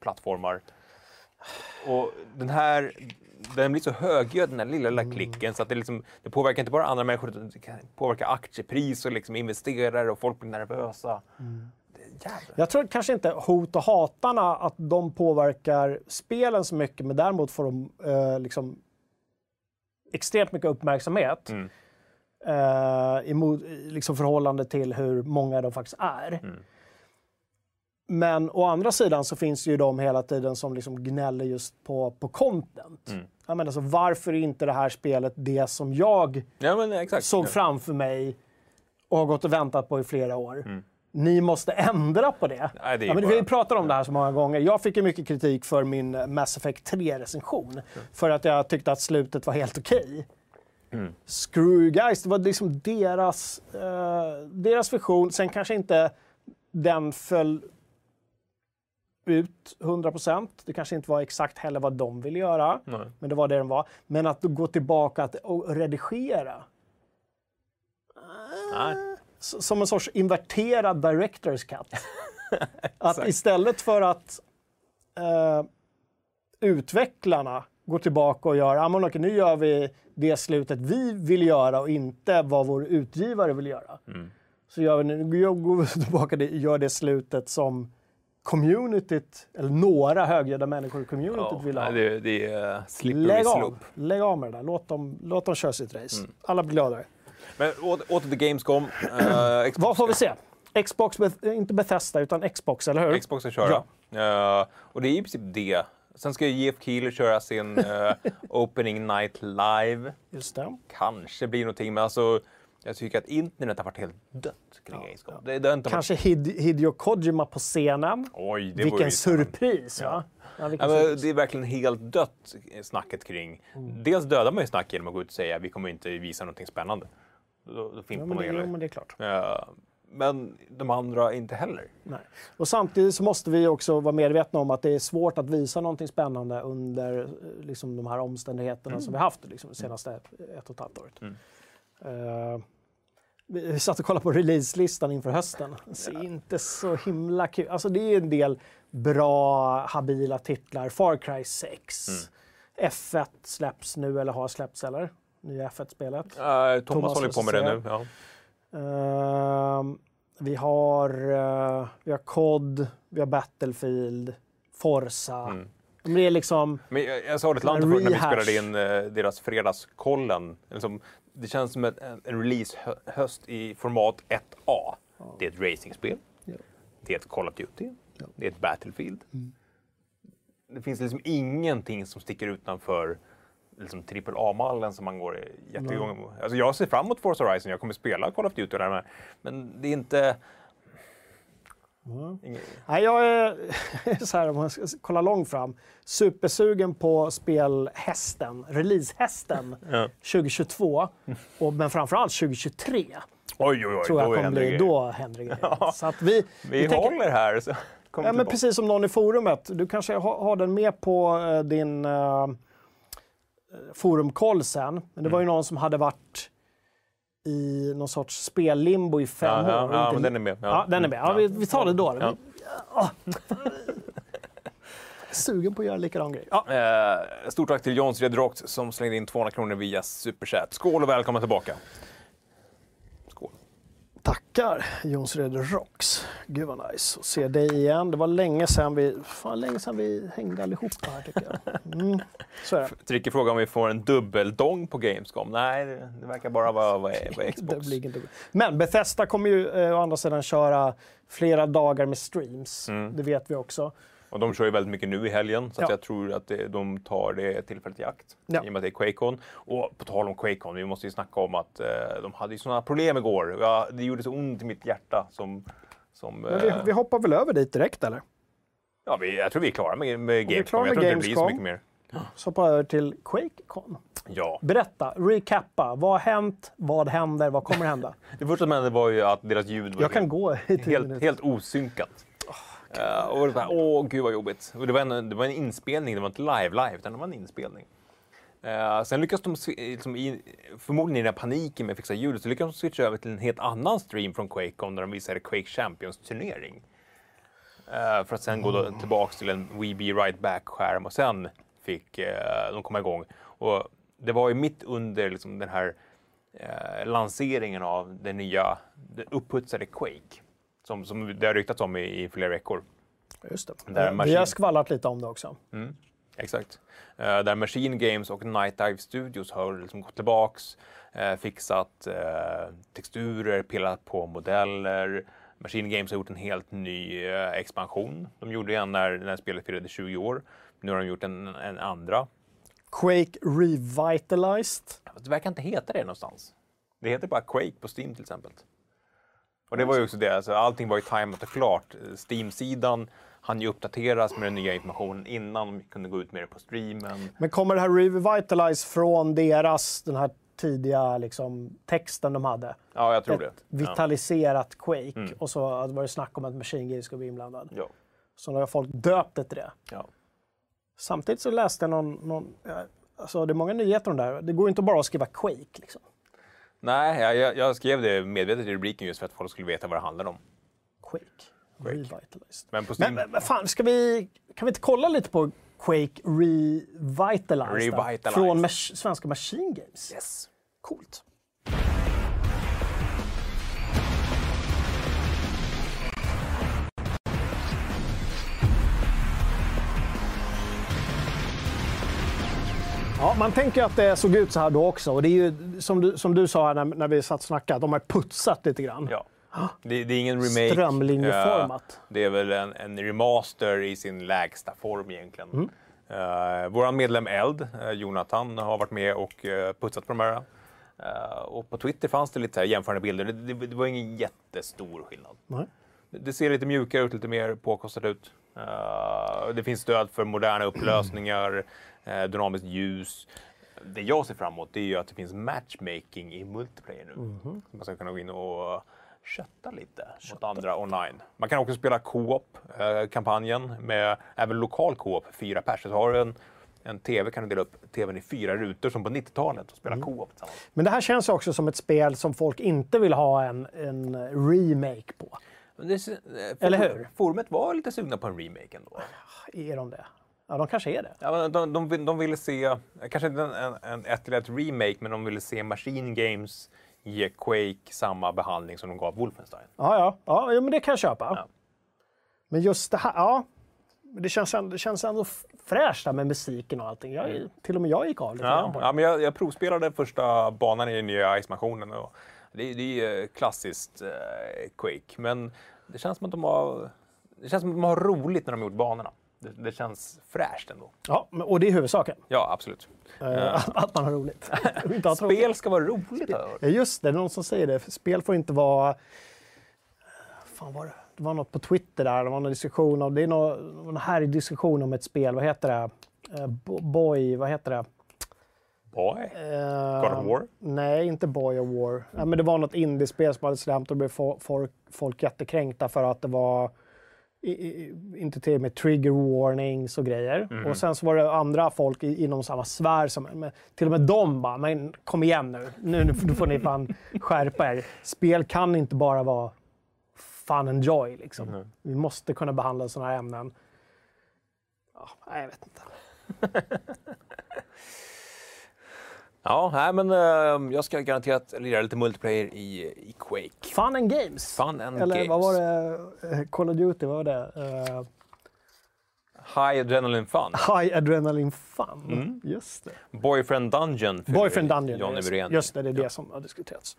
plattformar. Och den här, den blir så högljudd den här lilla,
Mm.
lilla klicken så att det, liksom, det påverkar inte bara andra människor utan det kan påverka aktiepris och liksom investerare och folk blir nervösa.
Mm. Jag tror kanske inte hot och hatarna att de påverkar spelen så mycket, men däremot får de eh, liksom extremt mycket uppmärksamhet
Mm.
eh, emot, i liksom förhållande till hur många de faktiskt är.
Mm.
Men å andra sidan så finns det ju de hela tiden som liksom gnäller just på, på content.
Mm.
Jag menar, så varför är inte det här spelet det som jag
Ja, men
såg framför mig och har gått och väntat på i flera år.
Mm.
Ni måste ändra på det.
Nej, det
ja, men Vi pratar om det här så många gånger. Jag fick ju mycket kritik för min Mass Effect 3-recension. För att jag tyckte att slutet var helt okej.
Mm.
Screw guys, det var liksom deras, eh, deras vision. Sen kanske inte den föll ut 100%. Det kanske inte var exakt heller vad de ville göra.
Nej.
Men det var det den var. Men att gå tillbaka och redigera.
Nej.
Som en sorts inverterad director's cut. att istället för att eh, utvecklarna går tillbaka och gör, ah, men okej, nu gör vi det slutet vi vill göra och inte vad vår utgivare vill göra.
Mm.
Så gör vi, nu går vi tillbaka och gör det slutet som communityt, eller några högljudda människor i communityt
Ja,
vill ha.
det, det är slippery
Lägg av. Lägg av med det där. Låt dem, låt dem köra sitt race.
Mm.
Alla blir gladare.
Men åter, till Gamescom. Uh,
Vad får vi se? Xbox, inte Bethesda, utan Xbox, eller hur?
Xbox ska köra. Eh, och det är i princip det. Sen ska ju Jeff Keely köra sin eh, Opening Night Live.
Just det.
Kanske blir någonting, men alltså jag tycker att internet har varit helt dött kring Gamescom. Det, det har inte varit...
Kanske Hid- Hideo Kojima på scenen.
Oj, det
Vilken surpris, va? Ja, vilken
Ja, det är verkligen helt dött snacket kring...
Mm.
Dels dödar man ju snack genom att gå ut och säga vi kommer inte visa någonting spännande. Då, då
Ja,
fimpar
men, det, jo, men det är
men de andra inte heller.
Nej. Och samtidigt så måste vi också vara medvetna om att det är svårt att visa någonting spännande under eh, liksom, de här omständigheterna som vi haft liksom, det senaste ett och ett halvt året.
Mm.
Eh, vi satt och kollade på releaselistan inför hösten. Det ser inte så himla kul Alltså det är en del bra, habila titlar. Far Cry 6.
Mm.
F1 släpps nu, eller har släppts, eller? Nya F1-spelet.
Eh, Thomas,
Thomas
håller på med det nu. Ja.
Ehm, vi har, eh, vi har COD, vi har Battlefield, Forza.
Mm.
Men det är liksom...
Men jag, jag sa det till förut när vi spelade in eh, deras fredagskollen. Liksom, det känns som ett, en, release-höst i format 1A. Det är ett racingspel.
Ja.
Det är ett Call of Duty.
Ja.
Det är ett Battlefield.
Mm.
Det finns liksom ingenting som sticker utanför liksom AAA-mallen som man går jättegång mot. Alltså jag ser fram emot Forza Horizon, jag kommer spela Call of Duty där med. Men det är inte... Ingen...
Nej, jag är, så här, om man ska kolla långt fram, supersugen på spelhästen, releasehästen
Ja.
2022. Och, men framförallt 2023
Oj, oj, oj.
tror jag
då
kommer bli.
grejer.
Då händer grejer. Så att vi,
Vi,
tänker-
håller här. Så.
Ja, men precis som någon i forumet. Du kanske har, har den med på eh, din uh, forumkoll sen. Men det var
Mm.
ju någon som hade varit i någon sorts spellimbo i fem
Ja, ja,
år.
ja,
inte-
men den är med.
Ja, den är med. Ja, vi, vi tar det då.
Ja.
Ah. Sugen på att göra likadan grej. Ja.
Eh, stort tack till Johns Redrox som slängde in 200 kronor via Superchat. Skål och välkomna tillbaka.
Tackar Jonsred Rocks. Gud vad nice att se dig igen. Det var länge sedan vi, fan, länge sedan vi hängde allihopa här tycker jag. Mm, så är det.
Tricke frågar om vi får en dubbeldong på Gamescom. Nej, det, verkar bara vara, vara
Det
Xbox.
Men Bethesda kommer ju eh, å andra sidan köra flera dagar med streams.
Mm.
Det vet vi också.
Och de kör ju väldigt mycket nu i helgen, så
Ja.
jag tror att det, de tar det tillfället i akt.
Ja.
I och med att det är Quakecon. Och på tal om Quakecon, vi måste ju snacka om att eh, de hade ju sådana problem igår. Ja, det gjorde så ont i mitt hjärta som... som
Men vi,
eh,
vi hoppar väl över dit direkt eller?
ja, vi, jag tror vi är klara med, med Gamescom.
klara
Jag
med
tror inte det blir så mycket mer.
Så hoppar över till Quakecon.
Ja.
Berätta, recappa. Vad har hänt? Vad händer? Vad kommer hända?
Det första som hände var ju att deras ljud var
Jag kan gå i
helt, helt osynkat. Eh, och det var, åh gud vad jobbigt. Och det, var en, det var en inspelning, det var inte live-live, utan det var en inspelning. Eh, sen lyckades de, liksom i, förmodligen i den här paniken med att fixa ljudet, så lyckades de switcha över till en helt annan stream från QuakeCon där de visade Quake Champions-turnering. Eh, för att sen gå då tillbaks till en We Be Right Back-skärm och sen fick eh, de komma igång. Och det var ju mitt under liksom, den här lanseringen av den nya, den upputsade Quake. Som, som det har ryktats om i, i flera veckor.
Just det.
Där
Vi har skvallrat lite om det också.
Mm, exakt. Eh, där Machine Games och Night Dive Studios har liksom gått tillbaks, eh, fixat eh, texturer, pillat på modeller. Machine Games har gjort en helt ny expansion. De gjorde en när, när spelet firade 20 år. Nu har de gjort en, en andra.
Quake Revitalized.
Det verkar inte heta det någonstans. Det heter bara Quake på Steam till exempel. Och det var ju också det, alltså, allting var ju tajmat och klart. Steam-sidan hann ju uppdateras med den nya informationen innan de kunde gå ut med det på streamen.
Men kommer det här Revitalize från deras, den här tidiga liksom, texten de hade?
Ja, jag tror det.
Ett vitaliserat Quake.
Mm.
Och så var det snack om att Machine Games skulle bli inblandad.
Ja.
Så nu har folk döpt det till det.
ja.
Samtidigt så läste jag någon, någon ja, alltså det är många nyheter om det här. Det går ju inte bara att skriva Quake liksom.
Nej, jag- jag, skrev det medvetet i rubriken just för att folk skulle veta vad det handlade om.
Quake. Revitalized.
Men på Steam...
men, men fan, ska vi, kan vi inte kolla lite på Quake Revitalized?
Revitalized.
Från mas- svenska Machine Games.
yes.
Coolt. Ja, man tänker att det såg ut så här då också. Och det är ju som du, som du sa när, när vi satt och snackade, de har putsat lite grann.
Ja. Det, det är ingen remake.
Strömlinjeformat.
Eh, det är väl en, en remaster i sin lägsta form egentligen.
Mm.
Uh, Vår medlem Eld, eh, Jonathan, har varit med och eh, putsat på de här. Eh, och på Twitter fanns det lite jämförande bilder. Det, det, det var ingen jättestor skillnad.
Nej.
Det, ser lite mjukare ut, lite mer påkostat ut. Eh, det finns stöd för moderna upplösningar, uh, dynamiskt ljus. Det jag ser fram emot det är ju att det finns matchmaking i multiplayer nu.
Mhm.
Man ska kunna gå in och kötta lite mot andra online. Man kan också spela co-op-kampanjen med även lokal co-op, fyra pers. Så har du en, en TV kan du dela upp TVn i fyra rutor som på 90-talet och spela
Mm.
co-op tillsammans.
Men det här känns också som ett spel som folk inte vill ha en, en remake på.
Det, eh,
Eller hur?
Forumet var lite sugna på en remake ändå.
Är de det? Ja, de kanske är det.
Ja, de, de, de ville se, kanske inte en, en, ett till ett remake, men de ville se Machine Games ge Quake samma behandling som de gav Wolfenstein.
Ja, ja, ja men det kan jag köpa.
Ja.
Men just det här, ja. Det känns, ändå, det känns ändå fräscht där med musiken och allting. Jag, Till och med jag gick av lite
Ja,
på det.
ja, men jag, jag provspelade första banan i den nya expansionen. Och det, det är klassiskt eh, Quake, men det känns som att de har, det känns som att de har roligt när de gjort banorna. Det, det känns fräscht ändå.
Ja, och det är huvudsaken.
Ja, absolut.
Eh, att, att man har roligt.
Spel ska vara roligt har
just det. Det är någon som säger det. Spel får inte vara... Fan var det? Det var något på Twitter där. Det var någon diskussion om... Det är någon, någon här diskussion om ett spel. Vad heter det? Eh, Bo- Boy... Vad heter det?
Boy.
Eh,
God of War?
Nej, inte Boy of War. Ja, men det var något indiespel som hade släppt och blev fo- folk, folk jättekränkta för att det var inte till med trigger warnings och grejer.
Mhm.
Och sen så var det andra folk i, inom samma sfär som men Till och med de bara, men kom igen nu. Nu, nu, får ni fan skärpa er. Spel kan inte bara vara fun and joy. Liksom.
Mhm.
Vi måste kunna behandla sådana här ämnen. Ja, jag vet inte.
Ja, nej, men eh, jag ska garanterat lira lite multiplayer i, i Quake.
Fun and games.
Fun and
Eller
games.
vad var det? Eh, Call of Duty, vad var det? Eh,
High Adrenaline Fun.
High Adrenaline Fun.
Mm.
Just det.
Boyfriend Dungeon.
Boyfriend Dungeon.
Johnny
just, just det, det är det som har diskuterats.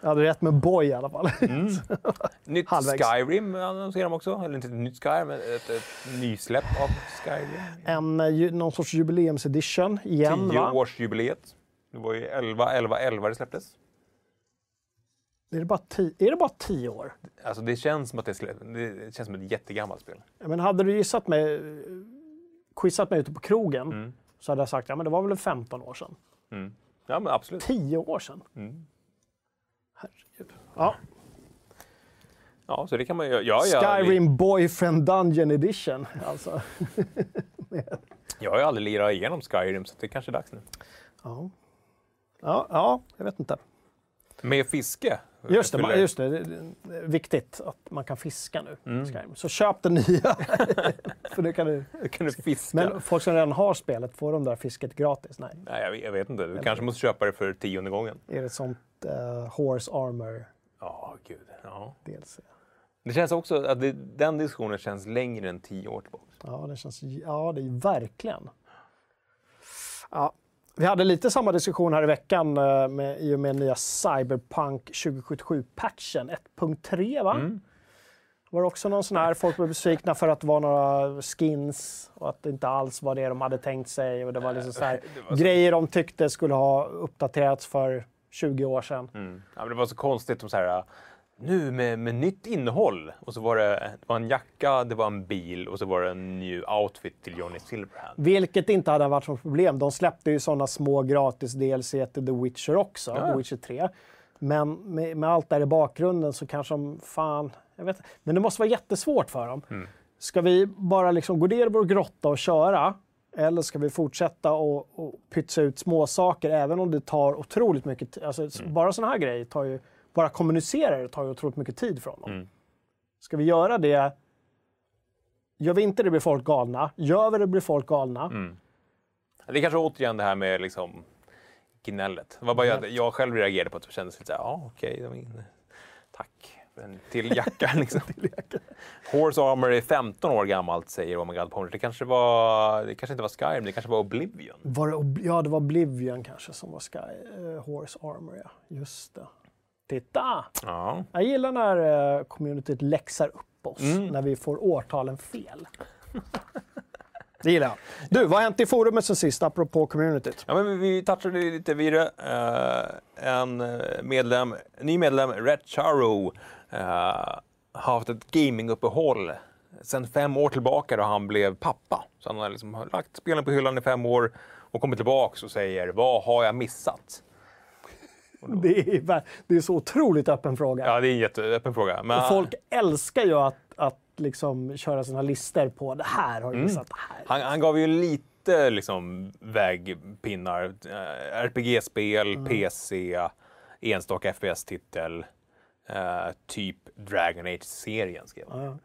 Jag hade rätt med boy i alla fall.
Nytt
Halvvägs.
Skyrim annonserar de också. Eller inte ett nytt Skyrim, men ett, ett nysläpp av Skyrim.
En, någon sorts jubileumsedition igen, va?
Tioårsjubileet. Det var ju 11, 11, 11 det släpptes.
Är det, bara tio, är det bara tio år?
Alltså det känns som att det, det känns som ett jättegammalt spel.
Men hade du gissat mig, quizat mig ute på krogen
Mm.
så hade jag sagt ja, men det var väl 15 år sedan.
Mm. Ja, men absolut.
10 år sedan.
Mm.
Herregud. Ja.
Ja, så det kan man ju ja, ja,
Skyrim Boyfriend Dungeon Edition. Alltså.
Jag har ju aldrig lirat igenom Skyrim, så det kanske är dags nu.
Ja. Ja, ja, jag vet inte.
Med fiske.
Just det, just det, det är viktigt att man kan fiska nu.
Mm.
Så köp den nya. För det kan du.
Kan du fiska?
Men folk som redan har spelet, får de där fisket gratis? Nej.
Nej, jag vet, inte. Du kanske måste köpa det för tionde gången.
Är det ett sånt eh, Horse Armor
Ja, gud. Ja.
DLC?
Det känns också att det, den diskussionen känns längre än tio år tillbaka.
Ja, det känns... Ja, det är verkligen. Ja. Vi hade lite samma diskussion här i veckan eh, med, i och med nya Cyberpunk 2077-patchen 1.3, va?
Mm.
Var det också någon sån här, folk blev besvikna för att det var några skins och att det inte alls var det de hade tänkt sig. Och det var liksom så här,
var så-
grejer de tyckte skulle ha uppdaterats för 20 år sedan.
Mm. Ja, men det var så konstigt. så här, nu med, med nytt innehåll. Och så var det, det var en jacka, det var en bil och så var det en ny outfit till Johnny Silverhand.
Vilket inte hade varit något problem. De släppte ju sådana små gratis DLC till The Witcher också,
Ja.
The Witcher 3. Men med, med allt där i bakgrunden så kanske de, fan, jag vet. Men det måste vara jättesvårt för dem.
Mm.
Ska vi bara liksom gå ner i vår grotta och köra? Eller ska vi fortsätta och, och pytsa ut små saker även om det tar otroligt mycket tid? Alltså,
Mm.
Bara sådana här grejer tar ju, bara kommunicera det tar ju otroligt mycket tid från dem.
Mm.
Ska vi göra det? Gör vi inte det blir folk galna. Gör vi det blir folk galna.
Mm. Det är kanske återigen det här med liksom gnället. Det var bara jag, jag själv reagerade på att det kändes lite så här, ja okej, in- tack. Men till jackan liksom. Horse Armor är 15 år gammalt säger Oh My God Pony. Det kanske, var, det kanske inte var Skyrim, det kanske var Oblivion.
Var det, ja, det var Oblivion kanske som var Sky eh, Horse Armor. Ja. Just det. Titta!
Ja.
Jag gillar när uh, communityt läxar upp oss
Mm.
när vi får årtalen fel. det gillar jag. Du, vad har hänt i forumet sen sist apropå communityt?
Ja, men vi- touchade lite vid det. Eh, en eh, medlem, ny medlem, Red Charo, eh, har haft ett gaminguppehåll sedan fem år tillbaka då han blev pappa. Så han har liksom lagt spelen på hyllan i fem år och kommer tillbaks och säger vad har jag missat?
Det är, det är så otroligt öppen fråga.
Ja, det är en jätteöppen fråga. Men
Och folk älskar ju att, att liksom köra sina listor på det här har
Mm.
missat. Det här.
han, han gav ju lite liksom vägpinnar. Eh, RPG-spel, PC, enstaka FPS-titel, eh, typ Dragon Age-serien skrev han.
Ja.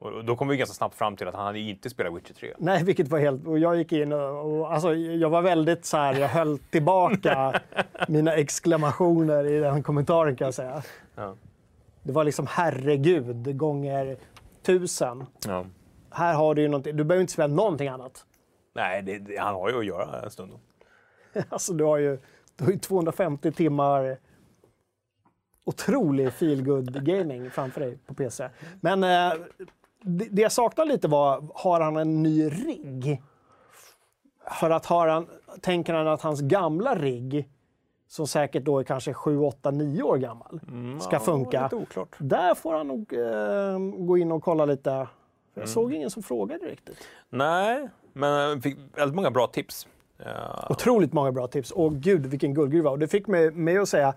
Och då kom vi ganska snabbt fram till att han hade inte spelat Witcher 3.
Nej, vilket var helt... Och jag gick in och, och alltså, jag var väldigt så här, jag höll tillbaka mina exklamationer i den kommentaren kan jag säga.
Ja.
Det var liksom herregud gånger tusen.
Ja.
Här har du ju någonting. Du behöver inte spela någonting annat.
Nej, det, det, han har ju att göra en stund.
Alltså du har ju, du har ju 250 timmar otrolig feelgood gaming framför dig på PC. Men eh, det, det jag saknar lite var, har han en ny rigg? För att har han, tänker han att hans gamla rigg, som säkert då är kanske 7, 8, 9 år gammal, ska funka.
Lite oklart.
Där får han nog eh, gå in och kolla lite. För jag såg ingen som frågade riktigt.
Nej, men jag fick väldigt många bra tips. Ja.
Otroligt många bra tips. Och gud vilken guldgruva. Och det fick mig, mig att säga,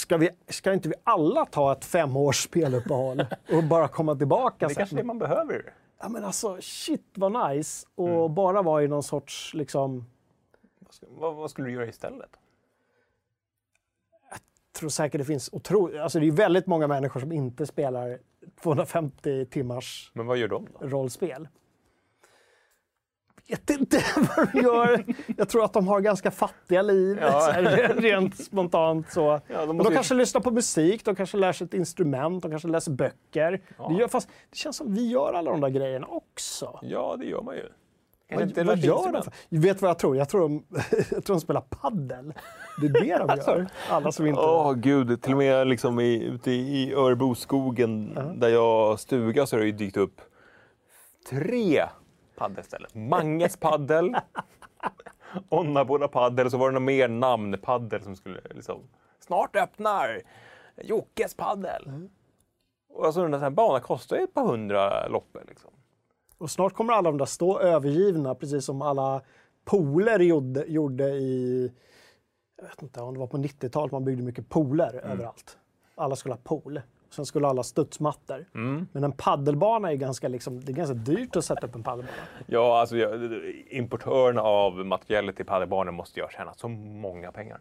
ska, vi, ska inte vi alla ta ett femårs speluppehåll och bara komma tillbaka
Det
sen?
kanske är det man behöver.
Ja, men alltså, shit vad nice. Och bara vara i någon sorts liksom,
Vad Vad, skulle du göra istället?
tror säkert det finns otroligt... Alltså det är väldigt många människor som inte spelar 250 timmars
Men vad gör de då?
rollspel. Vet inte vad de gör. Jag tror att de har ganska fattiga liv,
Ja.
här, rent spontant. Så.
Ja, de
de
ju-
kanske lyssnar på musik, de kanske lär sig ett instrument, de kanske läser böcker.
Ja.
Det, gör, fast det känns som vi gör alla de där grejerna också.
Ja, det gör man ju.
Vad, vad gör de? För? Vet vad jag tror? Jag tror de, jag tror de spelar paddel. Det är det de gör. Alla som inte...
Åh gud, till och med liksom i, ute i Örebroskogen där jag har stuga så har det ju dykt upp tre paddelställen. Manges paddel, Onnaboda paddel och så var det någon mer namnpaddel som skulle liksom snart öppnar Jockes paddel. Och alltså den här banan kostar ju ett par hundra loppor. Liksom.
Och snart kommer alla de där stå övergivna, precis som alla pooler gjorde, gjorde i... Jag vet inte om det var på 90-talet man byggde mycket pooler överallt. Alla skulle ha pool. Sen skulle alla ha studsmattor. Men en paddelbana är ganska, liksom, det är ganska dyrt att sätta upp en paddelbana.
Ja, alltså importörerna av materialet till paddelbanor måste jag tjäna så många pengar.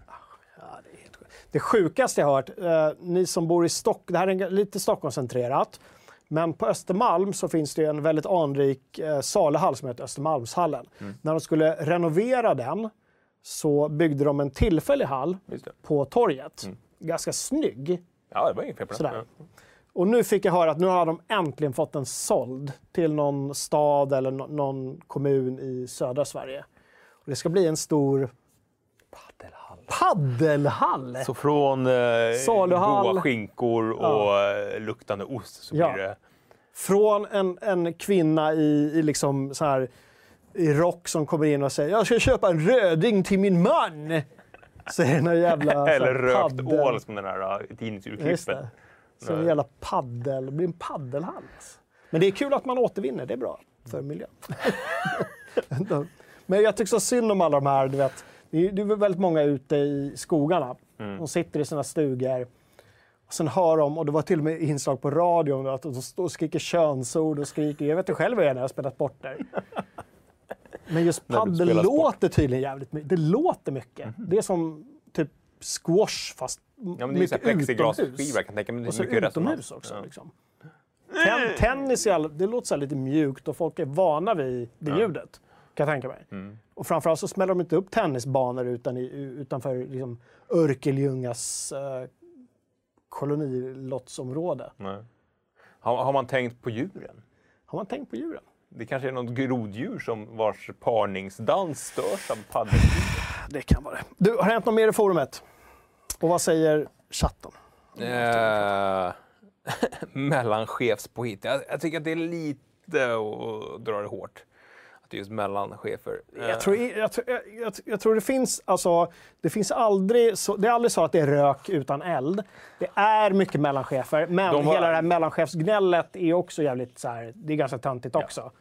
Ja, det, är helt sjukt. det sjukaste jag har hört, eh, ni som bor i Stockholm, det här är lite Stockholmscentrerat, men på Östermalm så finns det en väldigt anrik eh, saluhall som heter Östermalmshallen. När de skulle renovera den så byggde de en tillfällig hall på torget. Ganska snygg.
Ja, det var inget fel på det.
Och nu fick jag höra att nu har de äntligen fått den såld till någon stad eller nå- någon kommun i södra Sverige. Och det ska bli en stor
Paddelhall.
paddelhall!
Så från eh,
Saluhall.
goda skinkor och eh, luktande ost så
Ja.
blir det...
Från en, en kvinna i, i, liksom så här, i rock som kommer in och säger jag ska köpa en röding till min man. Säger någon jävla så här,
Eller rökt
paddel-
ål som den här tidningsurklippen.
det. Så en jävla paddel. Det blir en paddelhall. alltså. Men det är kul att man återvinner. Det är bra för miljön. Men jag tycker så synd om alla de här, du vet. Det är, det är väldigt många ute i skogarna. De sitter i sina stugor. Och sen hör de, och det var till och med inslag på radion, att de står och skriker könsord och skriker. Jag vet inte själv vad jag är när jag har spelat sporter. Men just
sport.
låter tydligen jävligt mycket. Det låter mycket. Det är som typ squash fast
Ja, men det är
mycket
plexiglasskiva
utomhus.
jag kan tänka mig. Det
Och
är mycket
utomhus
resonans.
också.
Ja.
Liksom. Ten, tennis är all, det låter så lite mjukt och folk är vana vid det ljudet. Kan jag tänka mig.
Mm.
Och framförallt så smäller de inte upp tennisbanor utan i, utanför liksom, Örkelljungas eh, kolonilottsområde.
Nej. Har, har man tänkt på djuren?
Har man tänkt på djuren?
Det kanske är något groddjur som vars parningsdans störs av paddel.
Det kan vara det. Du, har det hänt något mer i forumet? Och vad säger chatten?
Eh, mellanchefspåhitt. Jag, jag tycker att det är lite att dra det hårt. Är just mellanchefer. Eh,
Jag tror, jag, jag, jag, jag tror det finns, alltså, det finns aldrig, så, det är aldrig så att det är rök utan eld. Det är mycket mellanchefer, men
De har-
hela det här mellanchefsgnället är också jävligt så här, det är ganska töntigt också.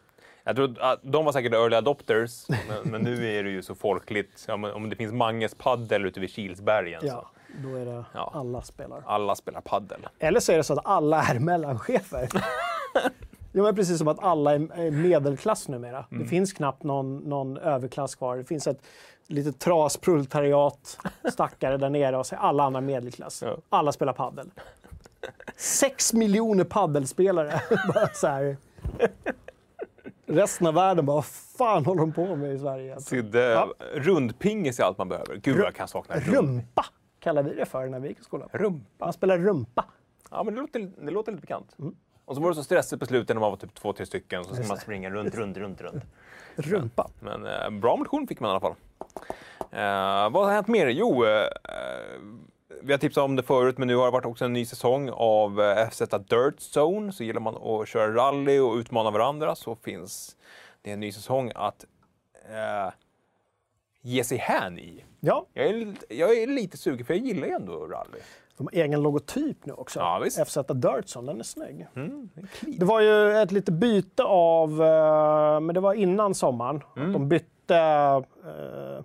Jag tror att de var säkert early adopters, men, men nu är det ju så folkligt. Ja, om det finns Manges paddel ute vid Kilsbergen
Ja,
så
då är det
Ja.
alla spelar.
alla spelar paddel.
Eller så är det så att alla är mellanchefer. Ja, men precis som att alla är medelklass numera.
Mm.
Det finns knappt någon, någon överklass kvar. Det finns ett litet trasproletariat, stackare där nere och så är alla andra medelklass.
Ja.
Alla spelar paddel. Sex miljoner paddelspelare. Bara så här. Resten av världen bara, vad fan håller de på med i Sverige? Alltså,
Sydde,
Ja.
Rundpingis är allt man behöver. Gud jag kan sakna rum.
Rumpa kallar vi det för när vi gick i skolan.
Rumpa.
Man spelar rumpa.
Ja, men det låter, det låter lite bekant.
Mm.
Och så var det så stressigt på slutet när man var typ två, tre stycken. Så ska man springa runt, runt, runt, runt.
Rumpa.
Men eh, bra motion fick man i alla fall. Eh, vad har hänt mer? Jo, eh, vi har tipsat om det förut, men nu har det varit också en ny säsong av eh, FZ Dirt Zone. Så gillar man att köra rally och utmana varandra så finns det en ny säsong att eh, ge sig hän i.
Ja,
Jag är, lite- jag är lite sugen, för jag gillar ju ändå rally.
De har egen logotyp nu också.
Ja, visst.
FZ Dirtson, den är snygg.
Mm, det
var ju ett litet byte av, eh, men det var innan sommaren.
Mm.
De bytte eh,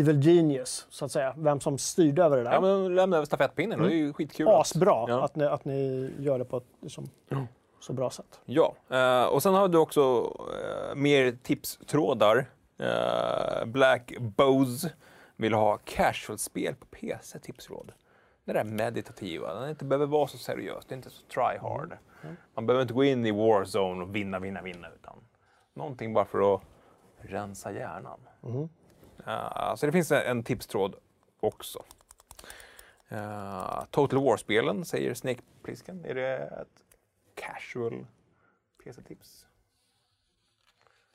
Evil Genius, så att säga. Vem som styrde över det där.
Ja, men lämna över stafettpinnen. Det är ju skitkul.
Asbra
Ja.
att, ni, att ni gör det på ett liksom, så bra sätt.
Ja, eh, och sen har du också eh, mer tipstrådar. Eh, Black Bows vill ha casual-spel på PC, tipsråd. Det där meditativa, det inte behöver vara så seriöst, det är inte så try hard. Man behöver inte gå in i Warzone och vinna, vinna, vinna, utan någonting bara för att rensa hjärnan. Eh, så det finns en, tipstråd också. Eh, Total War-spelen, säger Snake Plissken. Är det ett casual PC-tips?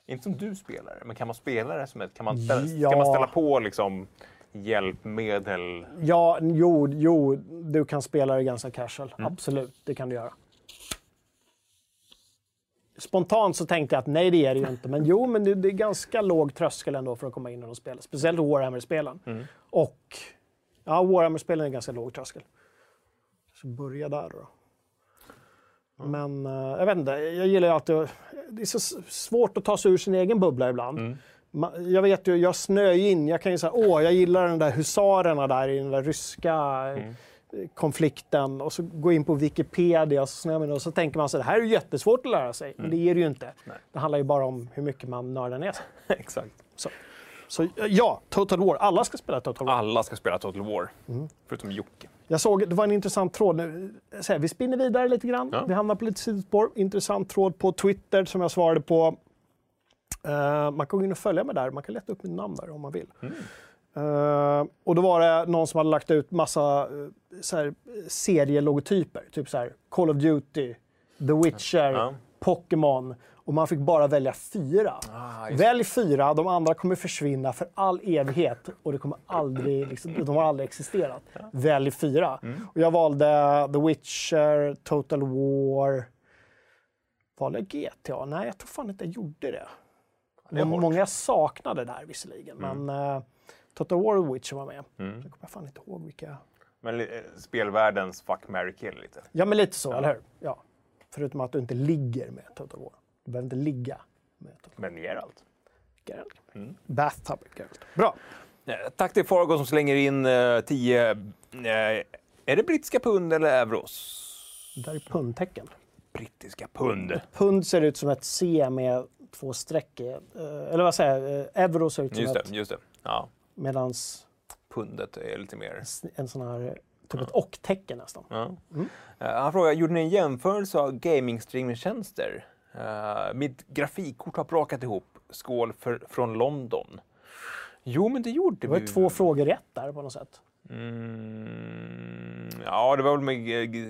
Inte som du spelar, men kan man spela det som ett... Kan man ställa,
Ja.
Ska man ställa på liksom hjälpmedel?
Ja, jo, jo, du kan spela det ganska casual.
Mm.
Absolut, det kan du göra. Spontant så tänkte jag att nej, det är det ju inte. Men jo, men det, det är ganska låg tröskel ändå för att komma in och spela. Speciellt Warhammer-spelen.
Mm.
Och ja, Warhammer-spelen är ganska låg tröskel. Så börja där då. Men eh, jag vet inte, jag gillar ju alltid att- Det är så svårt att ta sig ur sin egen bubbla ibland.
Mm.
Jag vet ju, jag snöar in. Jag kan ju säga, åh, jag gillar den där husarerna där i den där ryska
Mm.
eh, konflikten. Och så gå in på Wikipedia och så snöar in och så tänker man så det här är ju jättesvårt att lära sig. Men det är det ju inte.
Mm. Nej.
Det handlar ju bara om hur mycket man nördar ner sig.
Exakt.
Så, så eh, ja, Total War. Alla ska spela Total War.
Alla ska spela Total War,
Mm.
förutom Jocke.
Jag såg, det var en intressant tråd. Nu, så här, vi spinner vidare lite grann.
Ja.
Vi hamnar på lite sidospår. Intressant tråd på Twitter som jag svarade på. Eh, man kan gå in och följa mig där. Man kan leta upp mitt namn där om man vill. Eh, och då var det någon som hade lagt ut massa uh, så serielogotyper. Typ så här, Call of Duty, The Witcher,
Ja.
Pokémon. Och man fick bara välja fyra.
Ah,
Välj fyra, de andra kommer försvinna för all evighet och det kommer aldrig, liksom, de har aldrig existerat. Välj fyra.
Mm.
Och jag valde The Witcher, Total War. Valde jag GTA? Nej, jag tror fan inte jag gjorde det.
Det
var många jag saknade där visserligen, men eh, Total War och Witcher var med.
Mm.
Jag kommer fan inte ihåg vilka.
Men eh, spelvärldens fuck, marry, kill lite.
Ja, men lite så, eller hur? Ja. Förutom att du inte ligger med Total War. Du behöver inte ligga med Total
Men Geralt.
Geralt.
Mm.
Bathtub Geralt. Bra.
Eh, Tack till Fargo som slänger in eh, 10... Eh, är det brittiska pund eller euros?
Det där är pundtecken.
Brittiska pund.
Pund ser ut som ett C med två streck i. eh, Eller vad säger jag? Eh, Euro ser ut som
Just
ett...
det, just det. Ja,
Medans
pundet är lite mer...
en sån här, typ ett och-tecken nästan.
Ja. Eh, han frågar, gjorde ni en jämförelse av gaming-streamingtjänster? Uh, mitt grafikkort har brakat ihop. Skål för, från London. Jo, men det gjorde
Det var
vi.
två frågor rätt där på något sätt.
Mm, ja, det var väl med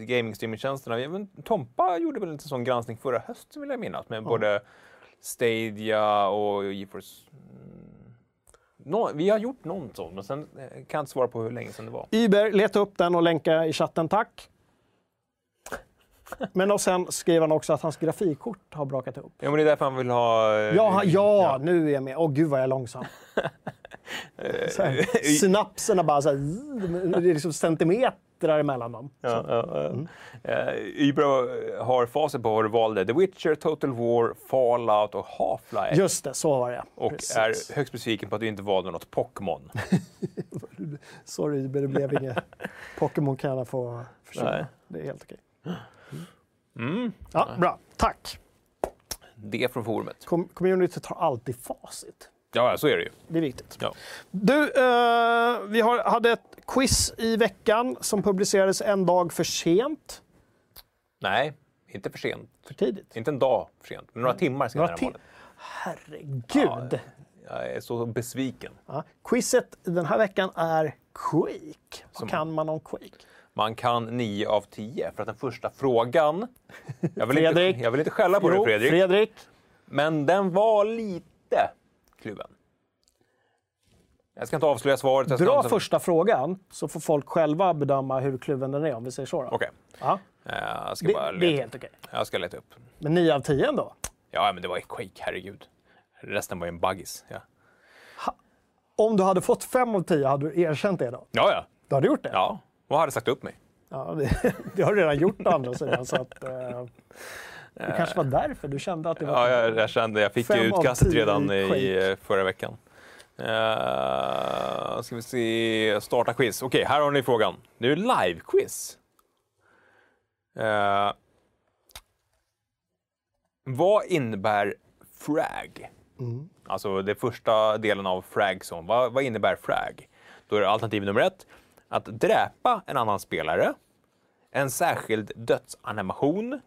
gaming-streamingtjänsterna. Tompa gjorde väl en sån granskning förra hösten vill jag minnas med både Stadia och GeForce. Mm. Nå, vi har gjort någon sån, men sen eh, kan jag inte svara på hur länge sedan det var.
Uber, leta upp den och länka i chatten, tack. Men och sen skriver han också att hans grafikkort har brakat ihop.
Ja, men det är därför han vill ha... eh,
Ja, ja, nu är jag med. Åh gud vad jag är långsam. Så här, synapserna bara så här, det är liksom centimeter emellan dem.
Ja, ja.
Mm.
Ybra har facit på vad du valde. The Witcher, Total War, Fallout och Half-Life.
Just det, så var det.
och
Precis.
är högst besviken på att du inte valde något Pokémon.
Sorry Uber, det blev inget. Pokémon kan gärna få försvinna.
Nej.
Det är helt okej.
Mm.
Ja, bra. Tack.
Det från forumet.
Com- community tar alltid facit.
Ja, så är det ju.
Det är viktigt.
Ja.
Du, eh, vi har, hade ett quiz i veckan som publicerades en dag för sent.
Nej, inte för sent.
För tidigt.
Inte en dag för sent, men några timmar senare
Några
än vanligt.
Herregud!
Jag är så besviken.
Ja. Quizet den här veckan är Quake. Vad kan man om Quake?
Man kan 9 av 10 för att den första frågan... Jag vill,
Fredrik.
inte, jag vill inte skälla på
Jo,
dig Fredrik,
Fredrik.
men den var lite kluven. Jag ska inte avslöja svaret.
Dra
inte-
första frågan så får folk själva bedöma hur kluven den är om vi säger så. Då.
Okej.
Ja,
Eh, Jag ska
det,
bara
det är helt okej.
Jag ska leta upp.
Men 9 av 10 ändå?
Ja, men det var ju Quake, herregud. Resten var ju en baggis. Ja,
Om du hade fått 5 av 10, hade du erkänt det då?
ja. ja.
Du hade gjort det?
ja. Och hade sagt upp mig.
Ja, det, det har du redan gjort å andra sidan. Så att, eh, det kanske var därför du kände att det var...
Ja, jag, jag kände, jag fick utkastet redan
i
i eh, förra veckan. Uh, ska vi se, starta quiz. Okej, här har ni frågan. Det är live-quiz. Uh, vad innebär frag?
Mm.
Alltså det första delen av fragzone. Vad, vad innebär frag? Då är det alternativ nummer ett att dräpa en annan spelare, en särskild dödsanimation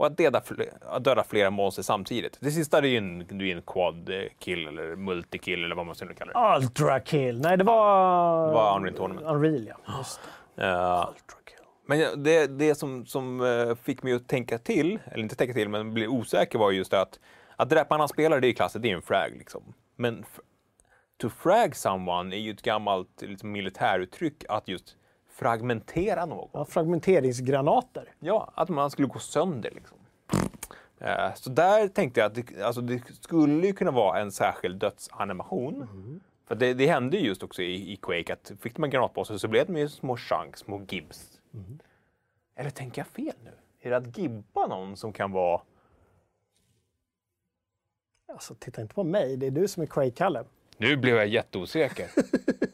och att döda, att döda flera monster samtidigt. Det sista är ju en, är en quad kill eller multi-kill eller vad man ska kalla det.
Ultra kill. Nej, det var...
Det var Unreal Tournament.
Unreal, ja. Just det.
Uh, men det, det som, som eh, fick mig att tänka till, eller inte tänka till, men bli osäker var just det att att dräpa en spelare, det är klassiskt, det är en frag liksom. Men to frag someone är ju ett gammalt liksom, militäruttryck att just fragmentera någon.
Ja, fragmenteringsgranater.
Ja, att man skulle gå sönder liksom. Uh, så där tänkte jag att det, alltså, det skulle ju kunna vara en särskild dödsanimation. Mm. För det, det, hände just också i, i Quake att fick man granatpåsar så blev det små chunks, små gibbs. Mm. Eller tänker jag fel nu? Är det att gibba någon som kan vara...
Alltså, titta inte på mig. Det är du som är Quake-Kalle.
Nu blev jag jätteosäker.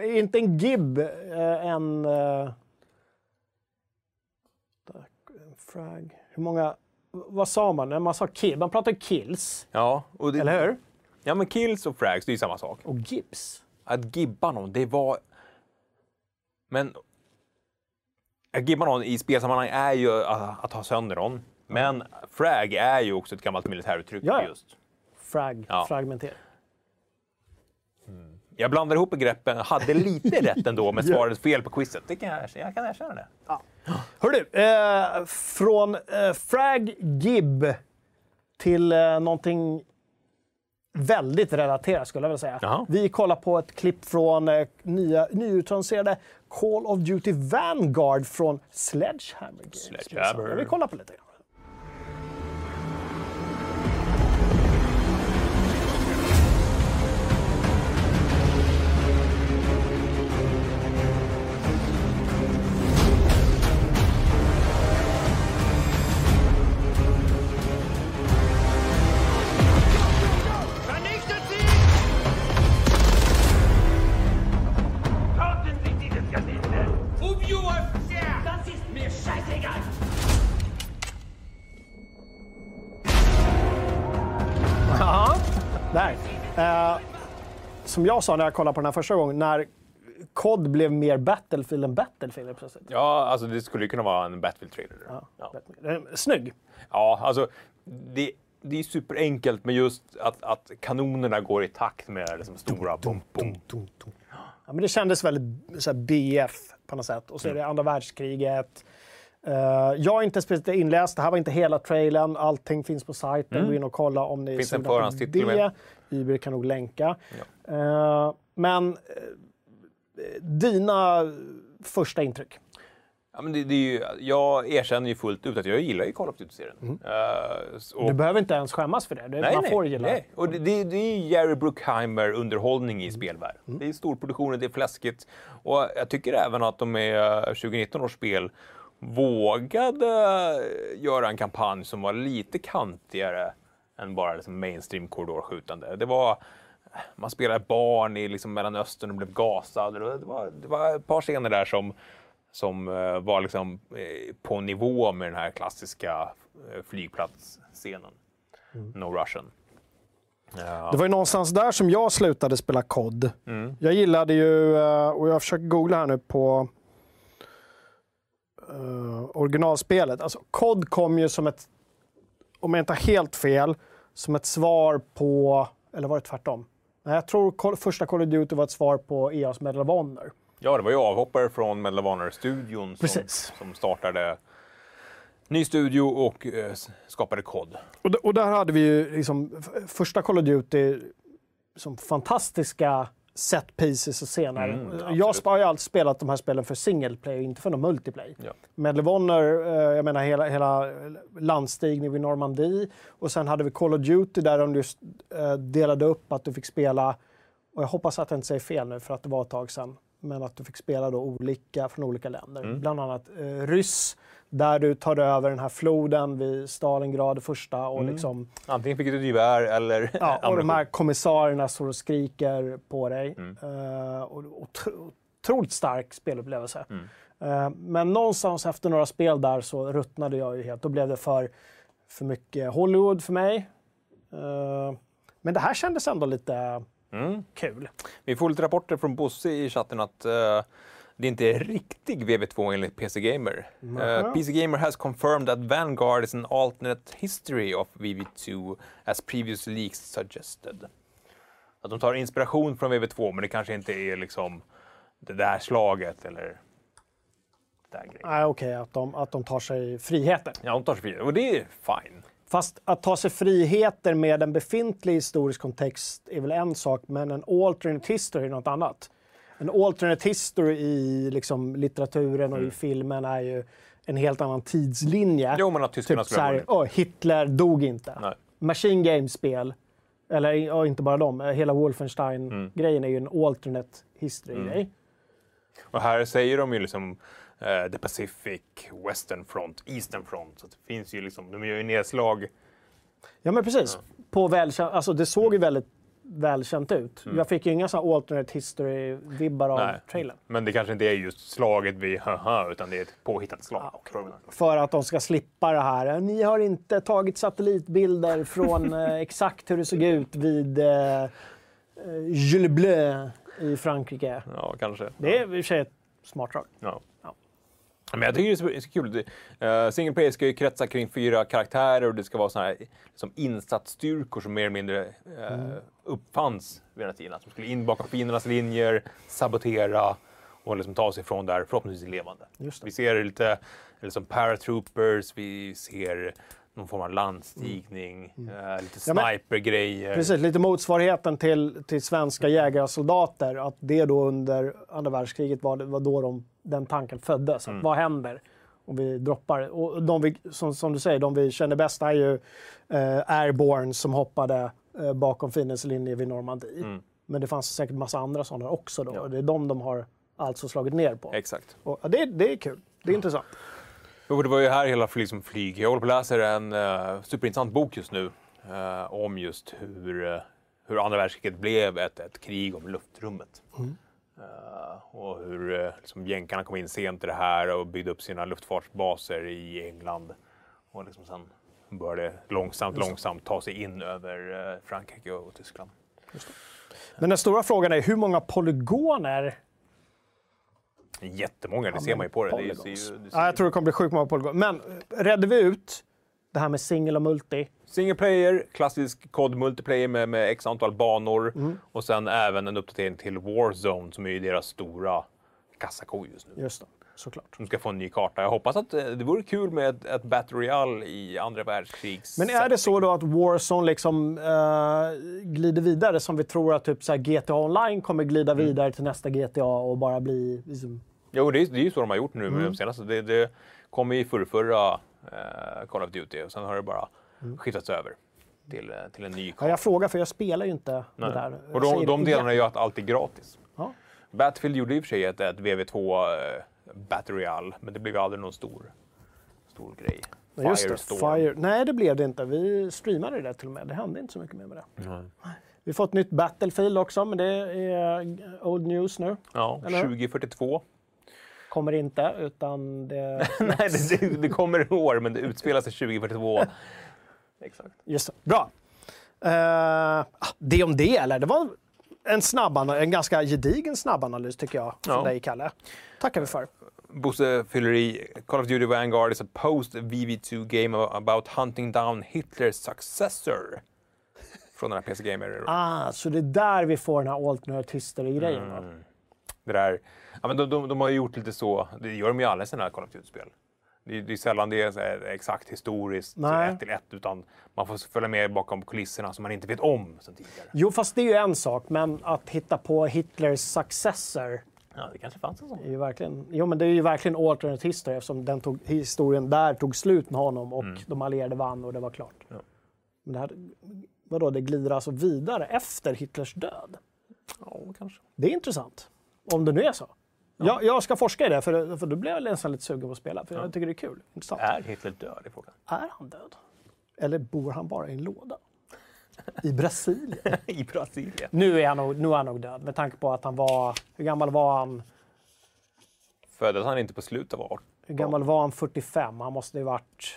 inte en gib eh, en... Eh, frag. Hur många... Vad sa man när man sa kill? Man pratar kills.
Ja.
Det, eller hur?
Ja, men kills och frags, det är ju samma sak.
Och gibbs.
Att gibba någon, det var... Men att gibba någon i spelsammanhang är ju att, att ha sönder någon. Men frag är ju också ett gammalt militäruttryck.
Ja,
just.
Frag, ja. fragmentera.
Jag blandar ihop begreppen, hade lite rätt ändå men svarade fel på quizet. Det kan jag, jag kan erkänna det. Ja.
Hörru, eh, från eh, frag gib till eh, någonting väldigt relaterat skulle jag vilja säga.
Jaha.
Vi kollar på ett klipp från eh, nya, nyutannonserade Call of Duty Vanguard från Sledgehammer Games.
Sledgehammer.
Vi kollar på lite grann. Som jag sa när jag kollade på den här första gången, när COD blev mer Battlefield än Battlefield plötsligt.
Ja, alltså det skulle ju kunna vara en Battlefield-trailer.
Ja, ja. Snygg.
Ja, alltså det, det är superenkelt med just att, att kanonerna går i takt med liksom stora dum, dum, dum,
Ja, men det kändes väldigt så BF på något sätt. Och så är det andra världskriget. Uh, jag är inte speciellt inläst, det här var inte hela trailern. Allting finns på sajten. Mm. Gå in och kolla om ni
finns en förhandstitel
med. Uber kan nog länka. Ja. Uh, men uh, dina första intryck?
Ja, men det, det ju, jag erkänner ju fullt ut att jag gillar ju Call of Duty-serien. Mm.
Uh, du behöver inte ens skämmas för det. det
nej,
man får
nej,
gilla.
nej. Och det, det, det är Jerry Bruckheimer-underhållning i mm. spelvärlden. Mm. Det är storproduktioner, det är fläskigt. Och jag tycker även att de är 2019 års spel vågade göra en kampanj som var lite kantigare än bara liksom mainstream korridorskjutande. Det var, man spelade barn i liksom Mellanöstern och blev gasad. Det var, det var ett par scener där som, som eh, var liksom eh, på nivå med den här klassiska eh, flygplatsscenen. Mm. No Russian.
Ja. Det var ju någonstans där som jag slutade spela COD. Mm. Jag gillade ju, och jag försöker googla här nu på uh, originalspelet. Alltså, COD kom ju som ett, om jag inte har helt fel, som ett svar på, eller var det tvärtom? Nej, jag tror första Call of Duty var ett svar på EA's Medal of Honor.
Ja, det var ju avhoppare från Medal of Honor-studion som, som startade ny studio och eh, skapade kod.
Och, och, där hade vi ju liksom första Call of Duty som fantastiska set pieces och scener. Mm, jag har ju alltid spelat de här spelen för single play, inte för någon multiplayer. Ja. Medal of Honor, eh, jag menar hela, hela landstigning vid Normandie. Och sen hade vi Call of Duty där de just eh, delade upp att du fick spela, och jag hoppas att jag inte säger fel nu för att det var ett tag sedan. men att du fick spela då olika från olika länder.
Mm.
Bland annat eh, ryss, där du tar över den här floden vid Stalingrad första och
Mm.
liksom
Antingen fick du gevär eller
Ja, och de här kommissarierna står och skriker på dig.
Mm.
Och, otro, otroligt stark spelupplevelse.
Mm.
Eh, men någonstans efter några spel där så ruttnade jag ju helt. Då blev det för, för mycket Hollywood för mig. Eh, men det här kändes ändå lite
Mm.
kul.
Vi får lite rapporter från Bosse i chatten att det inte är riktig VV2 enligt PC Gamer. Eh, PC Gamer has confirmed that Vanguard is an alternate history of VV2 as previous leaks suggested. Att de tar inspiration från VV2 men det kanske inte är liksom det där slaget eller det där grejen.
Nej, okej, att, de, att de tar sig friheter.
Ja, de tar sig frihet och det är fine.
Fast att ta sig friheter med en befintlig historisk kontext är väl en sak, men en alternate history är något annat. En alternate history i liksom, litteraturen och
Mm.
i filmen är ju en helt annan tidslinje.
Jo, men att tyskarna
typ
skulle
såhär, oh, Hitler dog inte.
Nej.
Machine Games-spel, eller ja, inte bara dem, hela Wolfenstein-grejen är ju en alternate history-grej.
Och här säger de ju liksom eh, The Pacific, Western Front, Eastern Front. Så det finns ju liksom, de gör ju nedslag.
Ja, men precis. På välkänt, alltså, det såg ju väldigt välkänt ut. Jag fick ju inga såna alternate history-vibbar av
Mm.
Trailern.
Men det kanske inte är just slaget vid haha, utan det är ett påhittat slag. Tror jag.
för att de ska slippa det här. Ni har inte tagit satellitbilder från eh, exakt hur det såg ut vid eh, eh, Gilles Bleu i Frankrike.
Ja, kanske.
Det är i och för sig ett smart drag.
Ja. Men jag tycker det är så, kul. Uh, single player ska ju kretsa kring fyra karaktärer och det ska vara såna här liksom insatsstyrkor som mer eller mindre eh, uppfanns vid den här tiden. De skulle in bakom fiendernas linjer, sabotera och liksom ta sig från där, förhoppningsvis levande. Vi ser lite liksom paratroopers, vi ser någon form av landstigning, eh, lite
Mm. Ja, men-
snipergrejer.
Precis, lite motsvarigheten till, till svenska jägarsoldater. Att det då under andra världskriget var, var då de, den tanken föddes. Att Vad händer om vi droppar? Och de vi, som, som du säger, de vi känner bäst är ju eh, Airborne som hoppade eh, bakom fiendens linje vid Normandie. Men det fanns säkert massa andra sådana också. Då.
Ja.
Det är de de har alltså slagit ner på.
Exakt.
Och, ja, det, det är kul. Det är intressant.
Jo, det var ju här hela liksom flyg. Jag håller på att läsa en uh, superintressant bok just nu eh, om just hur, eh, hur andra världskriget blev ett, ett krig om luftrummet. Eh, och hur uh, liksom, jänkarna kom in sent i det här och byggde upp sina luftfartsbaser i England. Och liksom sen började långsamt, långsamt ta sig in över Frankrike och Tyskland.
Men den stora frågan är hur många polygoner
Jättemånga, det ser man ju på det. det,
Polygons.
ju- det
Ja, jag tror det kommer bli sjukt många polygoner. Men eh, redde vi ut det här med singel och multi?
Single player, klassisk kod multiplayer med, med x antal banor
Mm.
och sen även en uppdatering till Warzone som är ju deras stora kassako just nu.
Just det, såklart.
De ska få en ny karta. Jag hoppas att eh, det vore kul med ett, ett Battle Royale i andra världskrigs...
Men är det så då att Warzone liksom eh, glider vidare som vi tror att typ så GTA Online kommer glida
Mm.
vidare till nästa GTA och bara bli... Liksom,
Jo, det är, det är ju så de har gjort nu
Mm.
med de senaste. Det, det kom i förrförra eh, Call of Duty och sen har det bara skiftats över till, till en ny
Mm. ja,
karta.
jag frågar för jag spelar ju inte
Nej.
det där.
Och de, de delarna gör att allt är gratis.
Ja.
Battlefield gjorde i och för sig ett, ett VV2 eh, Battle Royale, men det blev aldrig någon stor, stor grej.
Ja, Just det. Fire. Nej, det blev det inte. Vi streamade det till och med. Det hände inte så mycket mer med det. Vi har fått ett nytt Battlefield också, men det är old news nu.
Ja,
Eller?
2042.
Kommer inte, utan det...
Nej, det, det, det kommer i år, men det utspelar sig 2042. Exakt.
Just det. Bra. Uh, det om det, eller? Det var en, snabb, en ganska gedigen snabbanalys tycker jag, från
Ja.
dig Kalle. tackar vi för.
Bosse fyller i. Call of Duty Vanguard is a post-VV2 game about hunting down Hitlers successor. Från den här PC Gamer.
Ah, så det är där vi får den här alternate history-grejen.
Mm. Det där, ja, men de, de, de har ju gjort lite så, det gör de ju alla sina Call of Duty-spel. Det, är- det är sällan det är exakt historiskt,
Nej.
ett till ett, utan man får följa med bakom kulisserna som man inte vet om sen tidigare.
Jo, fast det är ju en sak, men att hitta på Hitlers successor
Ja, det kanske fanns en sån.
är ju verkligen, jo, men det är ju verkligen alternate history eftersom den tog, historien där tog slut med honom och de allierade vann och det var klart.
Ja.
Men det här, vadå, det glider alltså vidare efter Hitlers död?
Ja, kanske.
Det är intressant. Om det nu är så. Jag, jag ska forska i det, för, för då blir jag nästan lite sugen på att spela. För jag tycker det är kul. Intressant.
Är Hitler död i frågan?
Är han död? Eller bor han bara i en låda? I Brasilien?
I Brasilien?
nu, är han nog, nu är han nog död, med tanke på att han var... Hur gammal var han?
Föddes han inte på slutet av 18?
Hur gammal var han? 45? Han måste ju varit...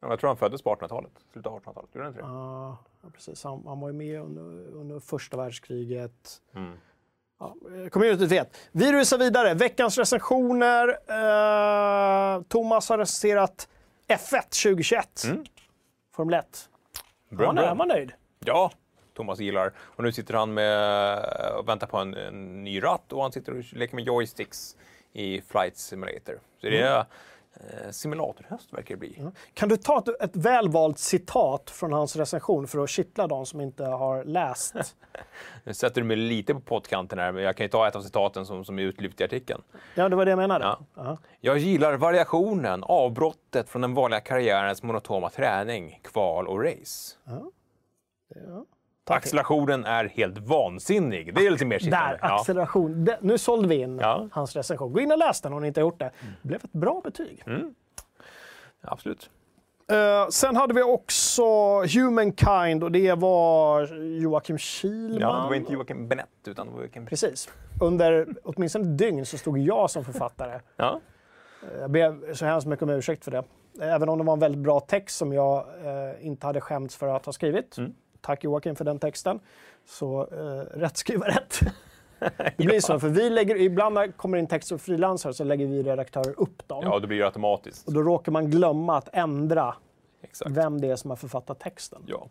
Ja, Jag tror han föddes på 1800-talet. Slutet av 1800-talet. Gjorde han inte det?
Ja, ja, precis. Han, han var ju med under, under första världskriget.
Mm.
Ja, communityt vet. Vi rusar vidare. Veckans recensioner. Eh, Thomas har recenserat F1 2021.
Mm.
Formel 1.
Bra,
Ja,
bra.
är man nöjd.
Ja, Thomas gillar. Och nu sitter han med och väntar på en, en ny ratt och han sitter och leker med joysticks i Flight Simulator. Så det är eh, simulatorhöst verkar det bli.
Kan du ta ett, ett välvalt citat från hans recension för att kittla de som inte har läst?
Nu sätter du mig lite på pottkanten här, men jag kan ju ta ett av citaten som, som är utlyft i artikeln.
ja, det var det jag menade.
Ja.
Ja.
Jag gillar variationen, avbrottet från den vanliga karriärens monotoma träning, kval och race.
Ja.
Accelerationen är helt vansinnig. Det är lite mer
Där,
sittande. Ja.
acceleration. Det, nu sålde vi in
Ja.
hans recension. Gå in och läs den om ni inte har gjort det. Det blev ett bra betyg.
Absolut.
Eh, sen hade vi också Humankind och det var Joakim Kihlman.
Ja, det var inte Joakim Benett, utan det var Joakim...
Precis. Under åtminstone ett dygn så stod jag som författare.
Ja.
Jag ber så hemskt mycket om ursäkt för det. Även om det var en väldigt bra text som jag eh, inte hade skämts för att ha skrivit.
Mm.
Tack Joakim för den texten. Så eh, rätt skriva rätt. Det blir så, för vi lägger, ibland när kommer in texter och frilansare så lägger vi redaktörer upp dem.
ja, det blir automatiskt.
Och då råkar man glömma att ändra
Exakt.
vem det är som har författat texten.
Ja.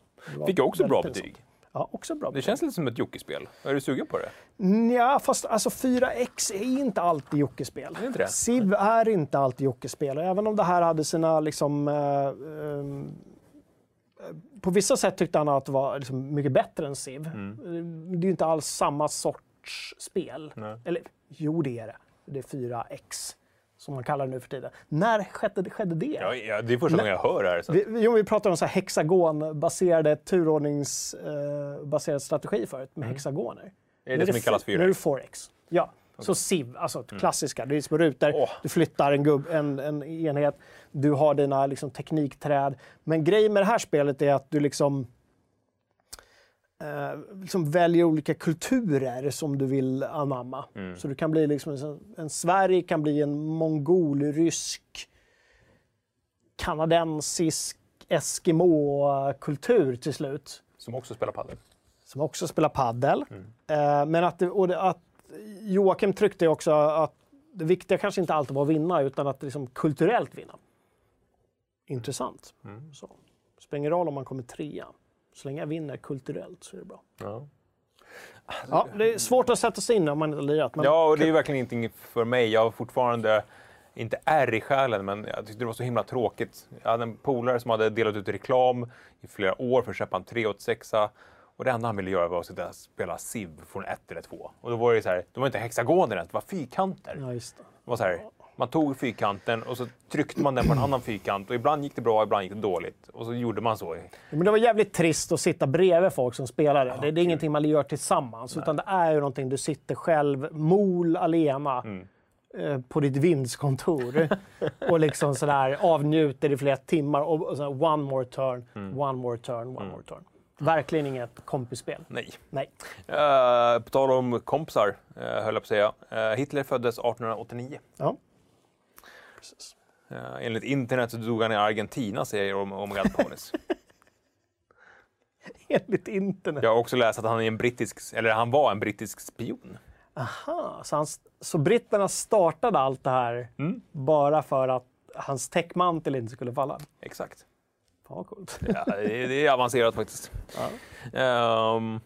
Fick jag också bra betyg.
Ja, också bra.
Det känns lite som ett jockeyspel. Är du sugen på det?
Ja, fast alltså 4X är inte alltid
det?
Civ är inte alltid jockeyspel. Och Även om det här hade sina liksom... eh, ehm, på vissa sätt tyckte han att det var liksom mycket bättre än Civ. Det är ju inte alls samma sorts spel.
Nej.
Eller jo, det är det. Det är 4X, som man kallar det nu för tiden. När skedde, skedde det?
Ja, ja, det är första gången jag hör det här. Så.
Vi, jo, vi pratade om så här hexagonbaserade turordningsbaserad strategi förut, med hexagoner.
Mm. Är det det som
f-
kallas
Nu är det
4X?
4X. Ja. Så SIV, alltså klassiska. Det är små rutor,
Åh.
du flyttar en, gubb, en, en enhet, du har dina liksom, teknikträd. Men grejen med det här spelet är att du liksom, eh, liksom väljer olika kulturer som du vill anamma. Så du kan bli liksom, en, en Sverige kan bli en mongol-rysk, kanadensisk Eskimo-kultur till slut
Som också spelar padel.
som också spelar paddel. Eh, men att, det, och det, att Joakim tryckte också att det viktiga kanske inte alltid var att vinna utan att liksom kulturellt vinna. Intressant. Så. Spelar ingen roll om man kommer trea. Så länge jag vinner kulturellt så är det bra.
Ja.
Ja, det är svårt att sätta sig in om man inte har lirat. Men
ja, och det är verkligen ingenting för mig. Jag har fortfarande inte är i själen, men jag tyckte det var så himla tråkigt. Jag hade en polare som hade delat ut reklam i flera år för att köpa en 386 och det enda han ville göra var att sitta och spela SIV från ett eller två. Och då var det så här, det var inte hexagoner ens, det var fyrkanter.
Ja, just det.
Det var så här, man tog fyrkanten och så tryckte man den på en annan fyrkant och ibland gick det bra, ibland gick det dåligt. Och så gjorde man så.
Ja, Men det var jävligt trist att sitta bredvid folk som spelade. det, det är ingenting man gör tillsammans, utan det är ju någonting du sitter själv, mol alena, eh, på ditt vindskontor och liksom sådär avnjuter i flera timmar och, sådär, one more turn, one more turn, one more turn. Verkligen inget kompisspel.
Nej.
Nej.
Uh, på tal om kompisar, uh, höll jag på att säga. Eh, Hitler föddes 1889.
Ja. Precis.
Uh, enligt internet så dog han i Argentina, säger Om- Ponis.
Enligt internet.
Jag har också läst att han är en brittisk, eller han var en brittisk spion.
Aha, så, han, så britterna startade allt det här
Mm.
bara för att hans täckmantel inte skulle falla?
Exakt.
Fan coolt.
Ja, det, är- det är avancerat faktiskt. Ehm,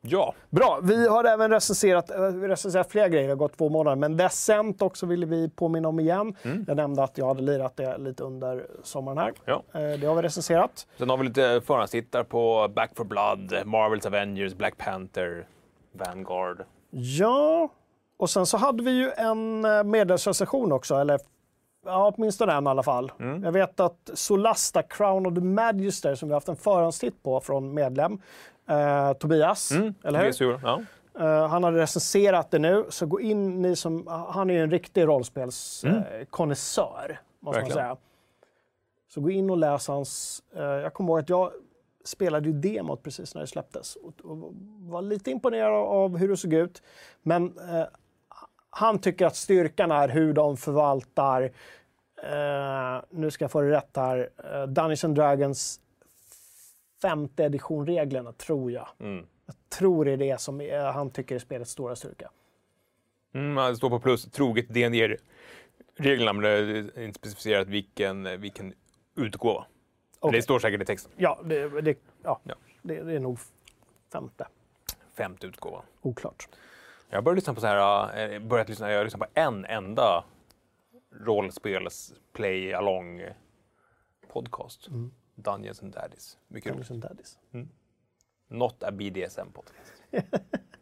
ja,
Bra, vi har även recenserat, eh, recenserat flera grejer, det har gått två månader. Men Descent också ville vi påminna om igen.
Mm.
Jag nämnde att jag hade lirat det lite under sommaren här.
ja.
Eh, Det har vi recenserat.
Sen har vi lite förhandstittar på Back for Blood, Marvels Avengers, Black Panther, Vanguard.
Ja, och sen så hade vi ju en eh, medlemsrecension också, eller ja, åtminstone en i alla fall.
Mm.
Jag vet att Solasta, Crown of the Magister, som vi har haft en förhandstitt på från medlem, eh, Tobias, eller hur?
Tobias Ja.
Eh, han har recenserat det nu, så gå in ni som... Han är ju en riktig rollspelskonnässör, måste man
Verkligen.
säga. Så gå in och läs hans... eh, jag kommer ihåg att jag spelade ju demot precis när det släpptes och, och var lite imponerad av hur det såg ut. Men eh, han tycker att styrkan är hur de förvaltar, eh, nu ska jag få det rätt här, eh, Dungeons and Dragons femte edition-reglerna, tror jag.
Mm.
Jag tror det är det som är, han tycker är spelets stora styrka.
Mm, det står på plus troget dd reglerna men det är inte specificerat vilken, vilken utgåva.
Okej.
Det står säkert i texten.
Ja, det, det, ja,
Ja.
Det, det är nog femte.
Femte utgåvan.
Oklart.
Jag började lyssna på så här, eh, börjat lyssna, jag lyssnar på en enda rollspels play along podcast. Dungeons and Daddies. Mycket roligt.
Dungeons and Daddies.
Not a BDSM podcast.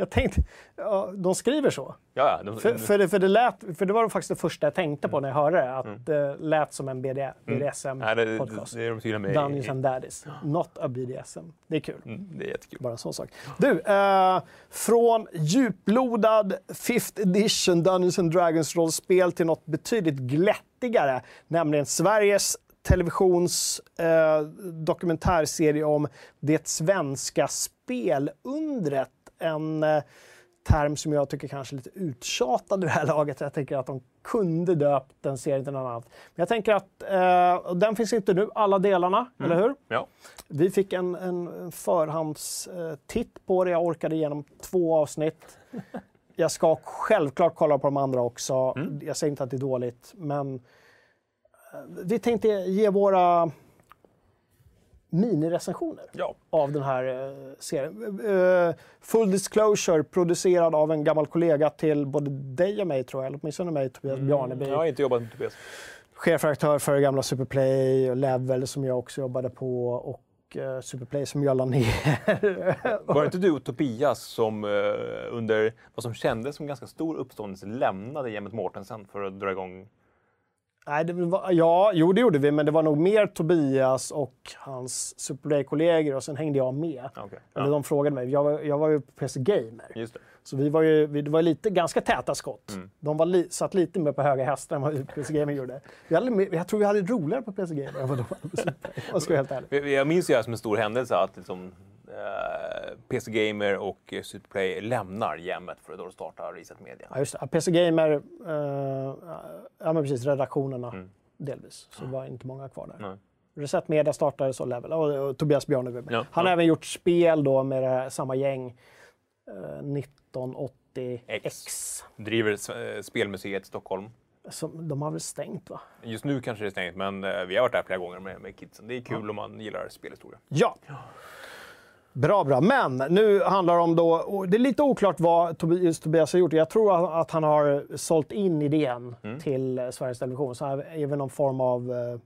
Jag tänkte, ja, de skriver så.
Ja. De,
För, för, det, för, det lät, för det var faktiskt det första jag tänkte på när jag hörde det. Att det lät som en BD,
nej, det, det,
BDSM-podcast.
det är de tydliga med.
Dungeons and Daddies. Not a BDSM. Det är kul.
Mm, det är jättekul.
Bara en sån sak. Du, eh, från djuplodad 5th edition Dungeons and Dragons rollspel till något betydligt glättigare, nämligen Sveriges Televisions eh, dokumentärserie om det svenska spelundret. En eh, term som jag tycker kanske är lite uttjatad i det här laget. Jag tänker att de kunde döpt den serien till något annat. Men jag tänker att eh, den finns inte nu, alla delarna, eller hur?
Ja.
Vi fick en, en förhandstitt på det. Jag orkade igenom två avsnitt. Jag ska självklart kolla på de andra också. Jag säger inte att det är dåligt, men eh, vi tänkte ge våra minirecensioner
ja.
av den här eh, serien. Eh, full disclosure, producerad av en gammal kollega till både dig och mig, tror jag, eller åtminstone mig, Tobias Bjarneby.
Jag har inte jobbat med Tobias.
Chefredaktör för gamla Superplay och Level som jag också jobbade på och eh, Superplay som jag la ner.
Var det inte du och Tobias som eh, under vad som kändes som ganska stor uppståndelse lämnade Jämmet Mårtensen för att dra igång?
Nej, det var, ja, jo det gjorde vi, men det var nog mer Tobias och hans Superplay-kollegor och sen hängde jag med.
Ja, okej.
Eller
Ja,
de frågade mig. Jag var, jag var ju på PC Gamer. Så vi var ju vi, det var lite, ganska täta skott.
Mm.
De var li, satt lite mer på höga hästar än vad PC Gamer gjorde. Vi hade, jag tror vi hade roligare på PC Gamer än vad de hade på Superplay. Jag.
Jag- minns ju det här som en stor händelse att liksom, PC Gamer och eh, Superplay lämnar Jämmet för att då starta Reset Media.
Ja, just det. Ja, PC Gamer, eh, ja men precis, redaktionerna
Mm.
delvis. Så det var inte många kvar där.
Nej.
Reset Media startade så Level och, och Tobias Bjarneby.
Ja,
Han har
ja.
även gjort spel då med här, samma gäng. Eh, 1980X.
X. Driver eh, Spelmuseet i Stockholm.
Som, de har väl stängt va?
Just nu kanske det är stängt, men eh, vi har varit där flera gånger med, med kidsen. Det är kul om man gillar spelhistoria.
Ja. Bra, bra. Men nu handlar det om då, det är lite oklart vad Tobias, Tobias har gjort. Jag tror att han har sålt in idén
Mm.
till Sveriges Television. Så här, även någon form av eh,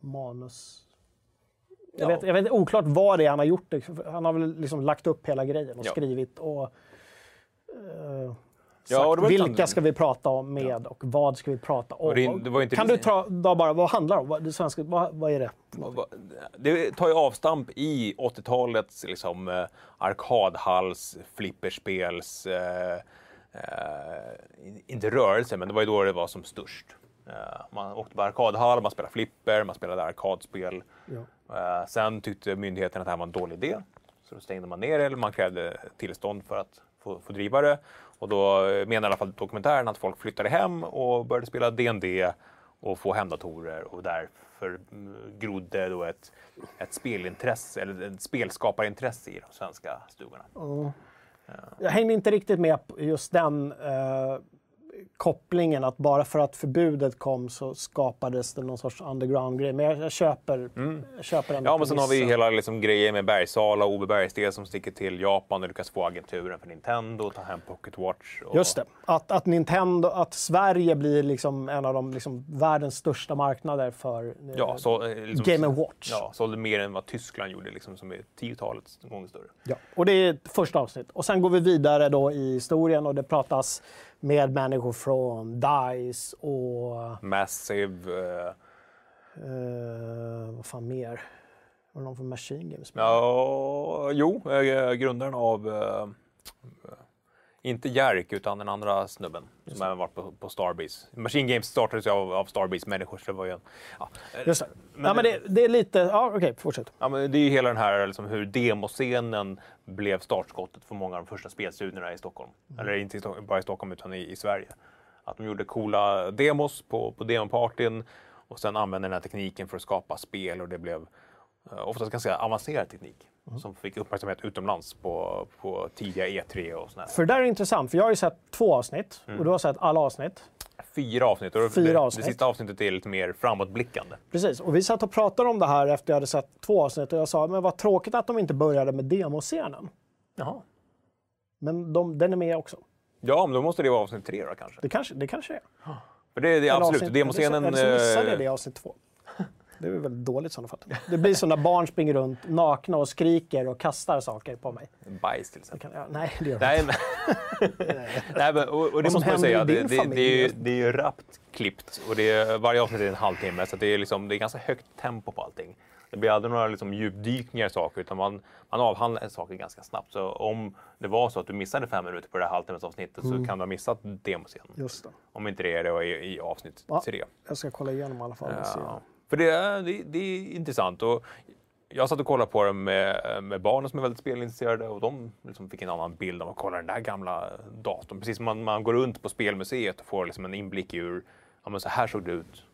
manus. Jag,
Ja.
vet, jag vet oklart vad det är han har gjort. Han har väl liksom lagt upp hela grejen och
Ja.
skrivit och eh,
Ja,
vilka ska vi prata om med och vad ska vi prata om.
Det-
kan
det-
du ta bara, vad handlar det om? Vad, det svenska, vad, vad är det?
Det tar ju avstamp i 80-talets liksom, eh, arkadhalls, flipperspels... Eh, eh, inte rörelse, men det var ju då det var som störst. Eh, man åkte på arkadhall, man spelade flipper, man spelade arkadspel.
Ja.
Eh, sen tyckte myndigheten att det här var en dålig idé. Så då stängde man ner det, eller man krävde tillstånd för att få, få driva det. Och då menar i alla fall dokumentären att folk flyttade hem och började spela D&D och få hemdatorer och därför mm, grodde då ett, ett spelintresse, eller ett spelskaparintresse i de svenska stugorna.
Jag hängde inte riktigt med på just den eh, kopplingen att bara för att förbudet kom så skapades det någon sorts underground-grej. Men jag, jag köper, jag köper ändå
Ja, men sen har vi
premissen.
hela liksom, grejen med Bergsala och Ove Bergsten som sticker till Japan och lyckas få agenturen för Nintendo och ta hem Pocket Watch. Och...
Just det. Att, att Nintendo, att Sverige blir liksom en av de liksom världens största marknader för eh,
Ja, så, eh, liksom,
Game Watch.
Ja, sålde mer än vad Tyskland gjorde, liksom, som är tiotalet gånger större.
Ja, och det är ett första avsnitt. Och sen går vi vidare då i historien och det pratas med människor från DICE och
Massive. Eh,
eh, vad fan mer? Var det någon från Machine Games?
ja, jo, eh, grundaren av Inte Jerk, utan den andra snubben som även varit på, på Starbreeze. Machine Games startades ju av, av Starbreeze-människor, så det var ju en... Ja.
Just det. ja, men det, det är lite... Ja, okej, fortsätt.
Ja, men det är ju hela den här liksom, hur demoscenen blev startskottet för många av de första spelstudierna i Stockholm. Eller inte i Stockholm, bara i Stockholm, utan i, i Sverige. Att de gjorde coola demos på, på demopartyn och sen använde den här tekniken för att skapa spel och det blev eh, oftast ganska avancerad teknik som fick uppmärksamhet utomlands på, på tidiga E3 och sådär.
För det där är intressant, för jag har ju sett två avsnitt
Mm.
och du har sett alla avsnitt.
Fyra avsnitt och
Fyra
det,
avsnitt.
det sista avsnittet är lite mer framåtblickande.
Precis, och vi satt och pratade om det här efter jag hade sett två avsnitt och jag sa, men vad tråkigt att de inte började med demoscenen.
Jaha.
Men de, den är med också.
Ja, men då måste det vara avsnitt tre då kanske.
Det kanske, det kanske är.
För det, det är absolut,
avsnitt-
demoscenen...
Eller så, missade
eh,
jag det i avsnitt två. Det är väl väldigt dåligt i sådana fall. Det blir som när barn springer runt nakna och skriker och kastar saker på mig.
Bajs till exempel.
Det kan, ja, nej, det gör
Nej, men, nej, men, och, och det måste man säga, det, det, det, är, ju- det är ju rappt klippt och det är, varje avsnitt är en halvtimme så det är, liksom, det är ganska högt tempo på allting. Det blir aldrig några liksom, djupdykningar i saker utan man, man avhandlar saker ganska snabbt. Så om det var så att du missade fem minuter på det här halvtimmesavsnittet så kan du ha missat demoscenen.
Just det.
Om inte det är det i, i avsnitt
Ja.
tre.
Jag ska kolla igenom i alla fall.
Ja. För det är, det, det är intressant. Och jag satt och kollade på det med, med barnen som är väldigt spelintresserade och de liksom fick en annan bild av att kolla den där gamla datorn. Precis som man, man går runt på spelmuseet och får liksom en inblick i hur ja, men så här såg det ut.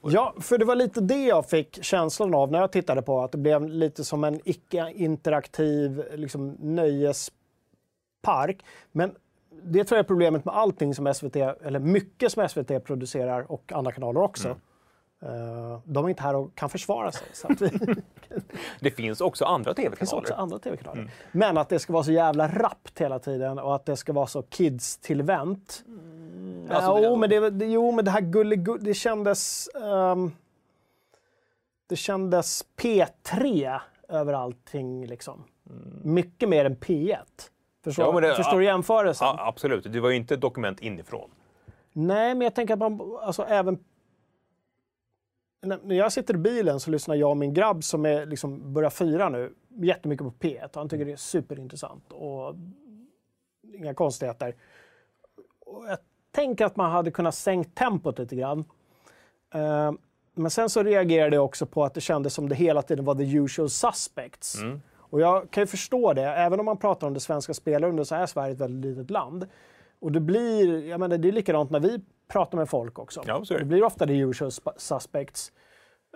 Ja, för det var lite det jag fick känslan av när jag tittade på att det blev lite som en icke-interaktiv liksom, nöjespark. Men det tror jag är problemet med allting som SVT, eller mycket som SVT producerar och andra kanaler också. Eh, de är inte här och kan försvara sig. Så att vi, det
finns också andra
finns
tv-kanaler.
också andra tv-kanaler. Men att det ska vara så jävla rappt hela tiden och att det ska vara så kids-tillvänt.
Alltså,
ja,
det-
jo, men det, det, jo, men det här gullig, det kändes... ehm, det kändes P3 över allting liksom. Mycket mer än P1. Förstår,
Ja, det-
förstår du jämförelsen?
Ja, absolut, det var ju inte ett dokument inifrån.
Nej, men jag tänker att man alltså även... När jag sitter i bilen så lyssnar jag och min grabb som är liksom börjar fyra nu jättemycket på P1. Han tycker det är superintressant och inga konstigheter. Och jag tänker att man hade kunnat sänkt tempot lite grann. Eh, Men sen så reagerade jag också på att det kändes som det hela tiden var the usual suspects. Och jag kan ju förstå det, även om man pratar om det svenska spelundet så är Sverige ett väldigt litet land. Och det blir, jag menar, det är likadant när vi pratar med folk också.
Ja, är det.
blir ofta the usual sp- suspects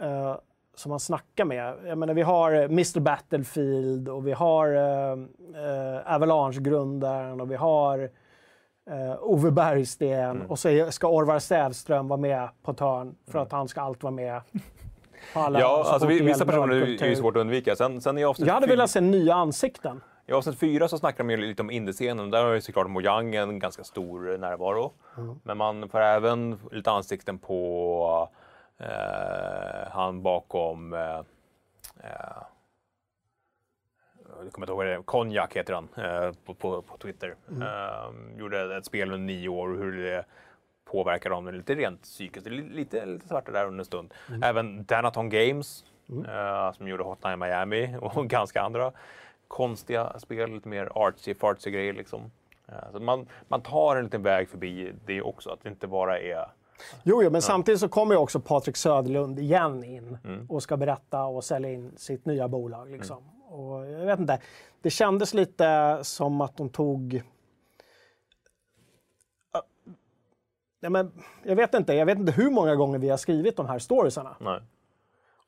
eh, som man snackar med. Jag menar, vi har eh, Mr Battlefield och vi har eh, eh, Avalanche-grundaren och vi har Ove Bergsten
Mm.
och så är- ska Orvar Sävström vara med på ett hörn för att han ska alltid vara med.
Ja,
så
alltså, vissa personer är ju svårt att undvika. Sen, sen i avsnitt
Jag hade velat se nya ansikten.
I avsnitt fyra så snackar de lite om indiescenen. Där har ju såklart Mojang en ganska stor närvaro. Men man får även lite ansikten på eh, han bakom... Eh, eh, jag kommer inte ihåg vad det är. Konjak heter han eh, på, på, på Twitter. Eh, gjorde ett spel under nio år och hur det påverkar dem lite rent psykiskt. Lite, lite svarta där under en stund. Även Danaton Games eh, som gjorde Hotline Miami och ganska andra konstiga spel, lite mer artsy fartsy grejer liksom. Eh, så man, man tar en liten väg förbi det också, att det inte bara är
Jo, jo men samtidigt så kommer ju också Patrik Söderlund igen in
Mm.
och ska berätta och sälja in sitt nya bolag. Liksom. Och jag vet inte, det kändes lite som att de tog... Ja, men, jag vet inte, jag vet inte hur många gånger vi har skrivit de här storiesarna.
nej.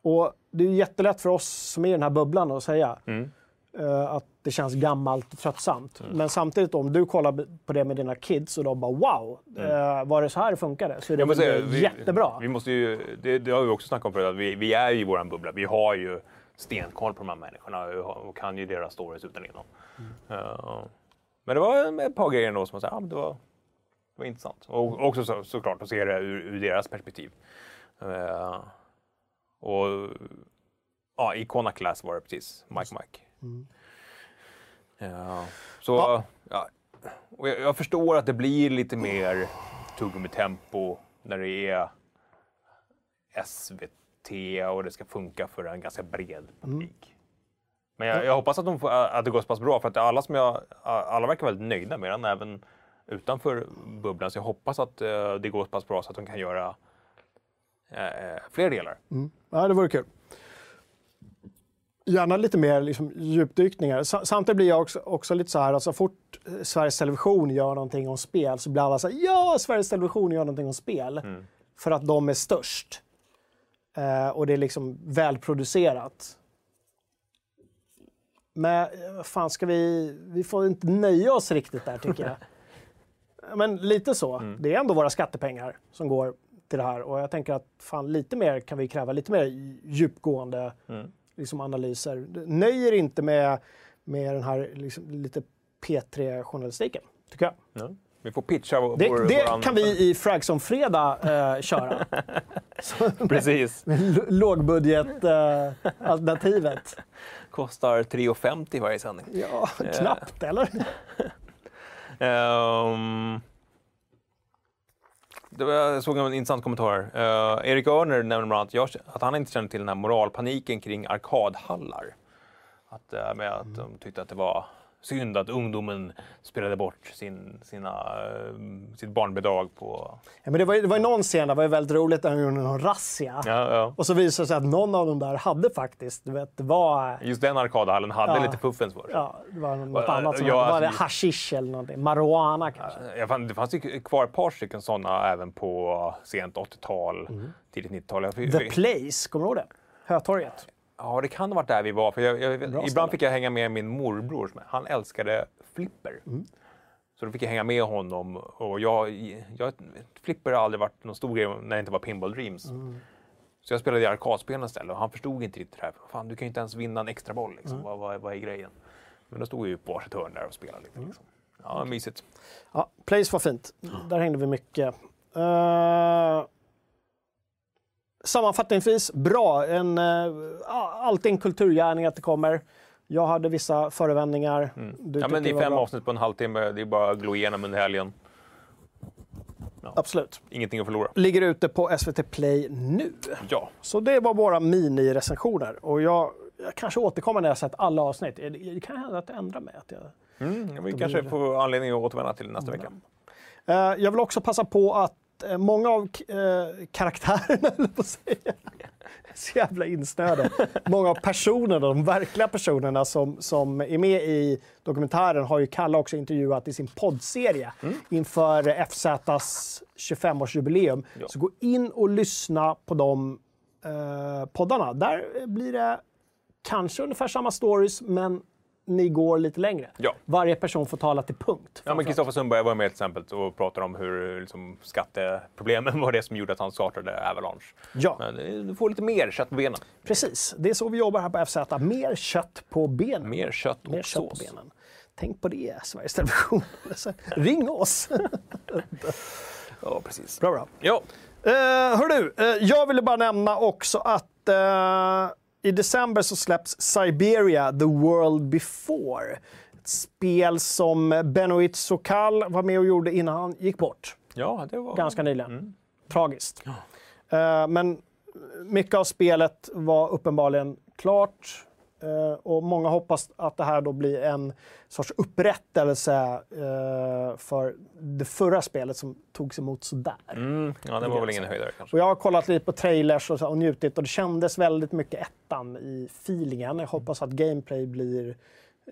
Och det är jättelätt för oss som är i den här bubblan att säga
Mm.
Eh, att det känns gammalt och tröttsamt. Men samtidigt om du kollar på det med dina kids och de bara wow, uh, var det så här det funkade? Så är det
säga,
väl jättebra.
Vi måste ju, det, det har vi också snackat om förut, att vi, vi är ju i vår bubbla. Vi har ju stenkoll på de här människorna och, kan ju deras stories utan innan. Eh, men det var ett par grejer ändå som man sa, ja, men det var, det var intressant. Och också så, såklart att se det ur, ur deras perspektiv. Eh, och ja, i Class var det precis, Mike Mike. Ja, så, ja. och jag, jag förstår att det blir lite mer tuggummi-tempo när det är SVT och det ska funka för en ganska bred publik. Men jag, jag hoppas att, de får, att det går så pass bra för att alla, som jag, alla verkar väldigt nöjda med den även utanför bubblan. Så jag hoppas att eh, det går så pass bra så att de kan göra eh, fler delar.
Mm. Ja, det vore kul. Gärna lite mer liksom, djupdykningar. Samtidigt blir jag också, också lite så här, alltså, så fort Sveriges Television gör någonting om spel så blir alla så här, ja, Sveriges Television gör någonting om spel. Mm. För att de är störst. Eh, och det är liksom välproducerat. Men eh, fan ska vi... Vi får inte nöja oss riktigt där tycker jag. Men lite så. Mm. Det är ändå våra skattepengar som går till det här. Och jag tänker att fan lite mer kan vi kräva, lite mer djupgående mm. Liksom, analyser. Nöjer inte med, med den här liksom, lite P3-journalistiken, tycker jag.
Mm. Vi får pitcha vår,
Det, vår, det vår kan vi i Fragson Fredag eh, köra.
Precis.
Lågbudget-alternativet. Eh,
Kostar 3,50 varje sändning.
Ja, knappt eller?
um, jag såg en intressant kommentar. Uh, Erik Örner nämner bland annat att han inte känner till den här moralpaniken kring arkadhallar. Att, uh, med att de tyckte att det var synd att ungdomen spelade bort sin, sina, uh, sitt barnbidrag på...
Ja, men det, var, det var ju någon scen där det var väldigt roligt när de gjorde någon razzia.
Ja, ja.
Och så visade det sig att någon av dem där hade faktiskt, du vet, det var...
Just den arkadhallen hade ja. lite fuffens för
Ja, det var något uh, annat som ja, var det alltså, hashish eller någonting. Marijuana kanske.
Ja, fann, det fanns ju kvar ett par stycken sådana även på sent 80-tal, mm. tidigt 90-tal.
The Place, kommer du ihåg det? Hötorget.
Ja, det kan ha varit där vi var. För jag, jag, ibland ställe. fick jag hänga med min morbror. Han älskade flipper. Mm. Så då fick jag hänga med honom. Och jag, jag, flipper har aldrig varit någon stor grej när det inte var Pinball Dreams. Mm. Så jag spelade i arkadspelen istället och han förstod inte riktigt det här. Fan, du kan ju inte ens vinna en extra boll. Liksom. Mm. Vad, vad, vad, är grejen? Men då stod vi på varsitt hörn där och spelade lite. Mm. Liksom. Ja, mysigt.
Ja, Place var fint. Där hängde vi mycket. Uh, sammanfattningsvis, bra. En, uh, alltid en kulturgärning att det kommer. Jag hade vissa förevändningar.
Mm. ja, men det är fem bra. avsnitt på en halvtimme. Det är bara att glo igenom under helgen.
Ja. Absolut.
Ingenting att förlora.
Ligger ute på SVT Play nu.
Ja.
Så det var våra mini-recensioner. Och jag, jag kanske återkommer när jag sett alla avsnitt. Det kan hända att jag ändrar mig. Att jag,
mm, vi kanske blir... får anledning att återvända till nästa vecka.
Uh, jag vill också passa på att många av uh, karaktärerna, på att säga, så jävla insnöade. Många av personerna, de verkliga personerna som, som är med i dokumentären har ju Kalle också intervjuat i sin poddserie mm. inför FZs 25-årsjubileum. Ja. Så gå in och lyssna på de eh, poddarna. Där blir det kanske ungefär samma stories, men ni går lite längre.
Ja.
Varje person får tala till punkt.
Ja, men Kristoffer Sundberg var med till exempel och pratade om hur liksom, skatteproblemen var det som gjorde att han startade Avalanche.
Ja.
Men eh, du får lite mer kött på benen.
Precis, det är så vi jobbar här på FZ. Mer kött på benen.
Mer kött och
mer
sås.
Kött på benen. Tänk på det, Sveriges Television. Ring oss!
ja, precis.
Bra, bra.
Ja.
Uh, hör du, uh, jag ville bara nämna också att uh, i december så släpps Siberia, The World Before. Ett spel som Benoit Sokal var med och gjorde innan han gick bort.
Ja, det var...
Ganska nyligen. Mm. Tragiskt.
Ja.
Uh, men mycket av spelet var uppenbarligen klart. Uh, och många hoppas att det här då blir en sorts upprättelse uh, för det förra spelet som togs emot sådär.
Mm, ja, det var väl ingen höjdare kanske.
Och jag har kollat lite på trailers och, så, och njutit och det kändes väldigt mycket ettan i feelingen. Jag hoppas att gameplay blir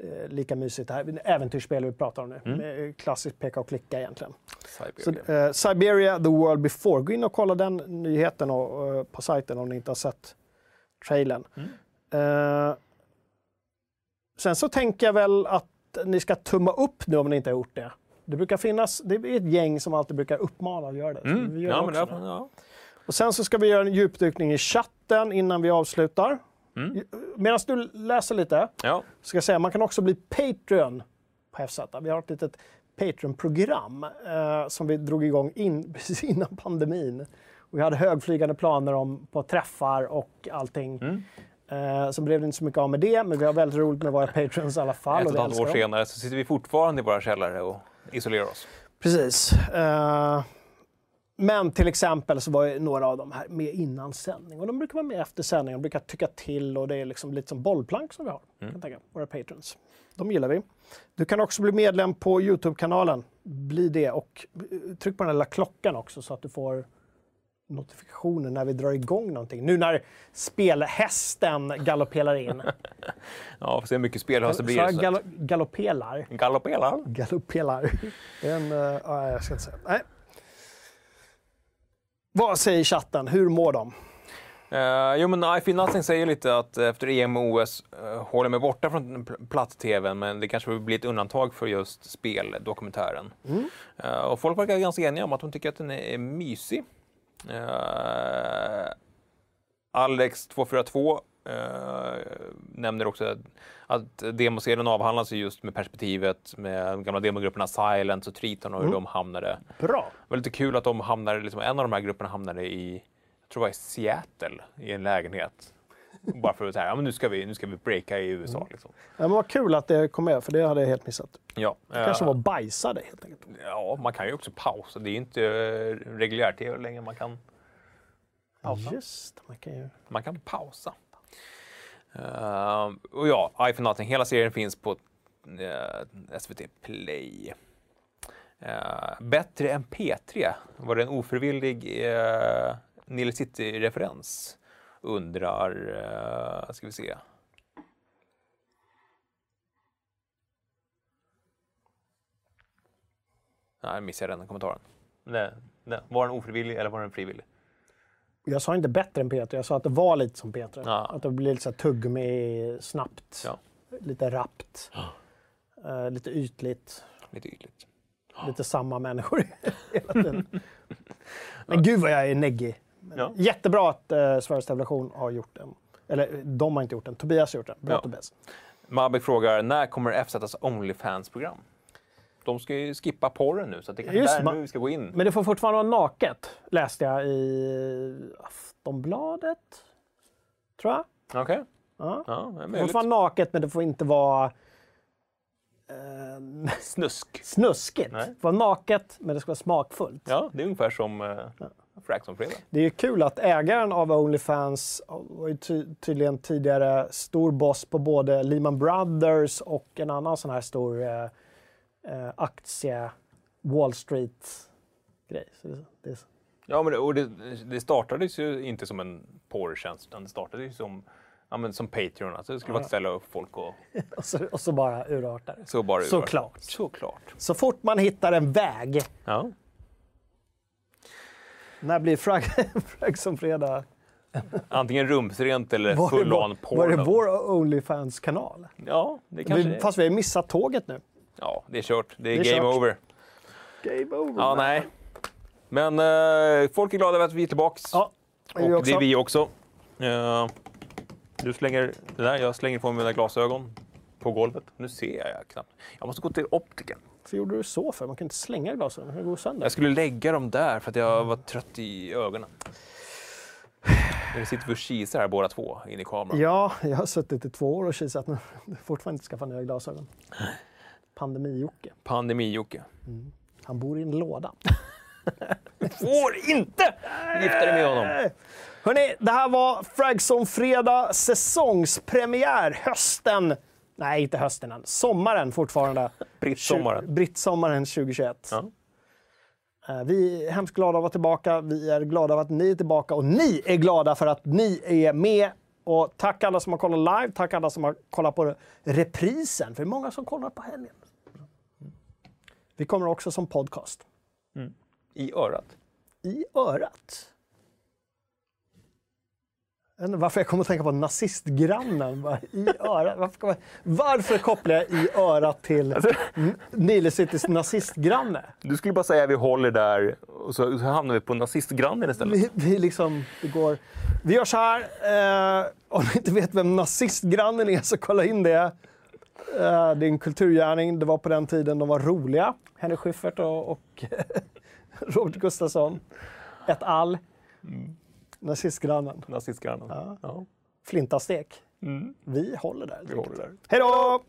eh, lika mysigt. Det här äventyrsspel vi pratar om nu. Mm. Klassiskt peka och klicka egentligen.
Siberia.
Så, eh, Siberia, The World Before. Gå in och kolla den nyheten och, uh, på sajten om ni inte har sett trailern. Mm. Uh, sen så tänker jag väl att ni ska tumma upp nu om ni inte har gjort det. Det brukar finnas, det är ett gäng som alltid brukar uppmana att göra det.
Mm.
Vi gör
ja,
men
det, ja.
Och sen så ska vi göra en djupdykning i chatten innan vi avslutar.
Mm.
Medan du läser lite,
ja.
ska jag säga man kan också bli Patreon på FZ. Vi har ett litet Patreon-program eh, som vi drog igång in, precis innan pandemin. Och vi hade högflygande planer om, på träffar och allting.
Mm.
Eh, så blev det inte så mycket av med det, men vi har väldigt roligt med våra patrons i alla fall.
Ett och ett halvt år senare så sitter vi fortfarande i våra källare och isolerar oss.
Precis. Uh, Men till exempel så var ju några av de här med innan sändning och de brukar vara med efter sändning. De brukar tycka till och det är liksom lite som bollplank som vi har. Kan jag tänka, våra patrons. De gillar vi. Du kan också bli medlem på Youtube-kanalen. Bli det och eh, tryck på den lilla klockan också så att du får notifikationer när vi drar igång någonting. Nu när spelhästen galopperar in.
Ja, får se hur mycket spelhöst det blir.
gal galopperar.
Galopperar.
Galoppelar. En, uh, ja, jag ska inte säga. Nej. Vad säger chatten? Hur mår de?
Uh, jo, men I Feel Nothing säger lite att efter EM och OS uh, håller mig borta från pl- platt-tvn, men det kanske blir ett undantag för just speldokumentären. Eh, och folk verkar ganska eniga om att de tycker att den är mysig. Eh, Alex242 uh, nämner också att, demoserien avhandlas just med perspektivet med de gamla demogrupperna Silence och Triton och hur de hamnade
Bra.
det var lite kul att de hamnade, liksom, en av de här grupperna hamnade i, jag tror det var i Seattle, i en lägenhet. Bara för att säga, ja men nu ska vi, nu ska vi breaka i USA. Liksom.
Ja, men vad kul att det kom med, för det hade jag helt missat.
Ja,
Kanske
eh,
var bajsade helt enkelt.
ja, man kan ju också pausa. Det är inte eh, reguljär-tv längre. Man kan pausa.
Just det, man kan ju...
Man kan pausa. Eh, och ja, I for Nothing. Hela serien finns på eh, SVT Play. Eh, bättre än P3 var det en ofrivillig uh, Nile City-referens. Undrar, uh, ska vi se. Nej, jag missade den kommentaren. Nej, nej. Var den ofrivillig eller var den frivillig?
Jag sa inte bättre än Peter, jag sa att det var lite som Peter.
Ja.
Att det blir lite så här tuggummi snabbt,
Ja.
lite rappt, eh, lite ytligt,
Lite ytligt.
lite samma människor hela tiden. Men gud vad jag är neggig.
Ja.
Jättebra att eh, Sveriges Television har gjort den. Eller de har inte gjort den, Tobias har gjort den. Bra
Ja.
Tobias.
Mabek frågar, när kommer FZs Onlyfans-program? De ska ju skippa porren nu, så det kanske
Just
är
det,
nu vi ska gå in.
Men det får fortfarande vara naket, läste jag i Aftonbladet. Tror jag.
Okej.
Ja.
Ja, det är
Det får vara naket, men det får inte vara eh,
Snusk.
snuskigt.
Nej.
Det får vara naket, men det ska vara smakfullt.
Ja, det är ungefär som eh, Fraxon-fredag.
Det är ju kul att ägaren av Onlyfans var ju ty tydligen tidigare stor boss på både Lehman Brothers och en annan sån här stor eh, eh, aktie Wall Street-grej.
Ja, men det, och det, det startades ju inte som en porrtjänst, utan det startades ju som, ja, men som Patreon. Alltså det skulle vara ett ställe upp folk och
och, så, och så bara urartar det.
så bara
Såklart.
Såklart.
Så fort man hittar en väg.
Ja.
När blir frag, frag som fredag?
Antingen rumsrent eller full on
vår, var det vår Onlyfans-kanal?
Ja, det kanske
Vi,
det
fast vi har missat tåget nu.
Ja, det är kört. Det är,
Det är
game
kört.
over.
Game over.
Ja, nej. Men eh, folk är glada över att vi är tillbaks.
Ja, det är
och
också.
det är vi också. Eh, du slänger det där, jag slänger på mig mina glasögon på golvet. Nu ser jag knappt. Jag måste gå till optiken.
Varför gjorde du så för? Man kan inte slänga glasögonen, det går sönder.
Jag skulle lägga dem där för att jag var trött i ögonen. Nu sitter vi och kisar här båda två in i kameran.
Ja, jag har suttit i två år och kisat har fortfarande inte skaffat nya glasögon. Pandemi-Jocke.
Pandemi-Jocke.
Han bor i en låda.
Får inte gifta dig med honom.
Hörni, det här var Fragson Fredag säsongspremiär hösten. Nej, inte hösten än. Sommaren fortfarande.
Brittsommaren.
Brittsommaren 2021.
Ja.
Eh, Vi är hemskt glada att vara tillbaka. Vi är glada över att ni är tillbaka och ni är glada för att ni är med. Och tack alla som har kollat live, tack alla som har kollat på reprisen, för det är många som kollar på helgen. Vi kommer också som podcast.
I örat.
I örat. Jag varför jag kommer att tänka på nazistgrannen. Bara, I örat. Varför, kommer- varför kopplar jag i örat till N- Nile Citys nazistgranne?
Du skulle bara säga att vi håller där och så, så hamnar vi på nazistgrannen istället.
Vi, vi, liksom, det går. vi gör så här. Eh, om ni inte vet vem nazistgrannen är så kolla in det. Eh, det är en kulturgärning. Det var på den tiden de var roliga. Henrik Schyffert och, och Robert Gustafsson. Ett all. Nazistgrannen.
Nazistgrannen.
Ja.
Ja.
Flintastek.
Mm.
Vi håller där.
Vi håller där.
Hej då!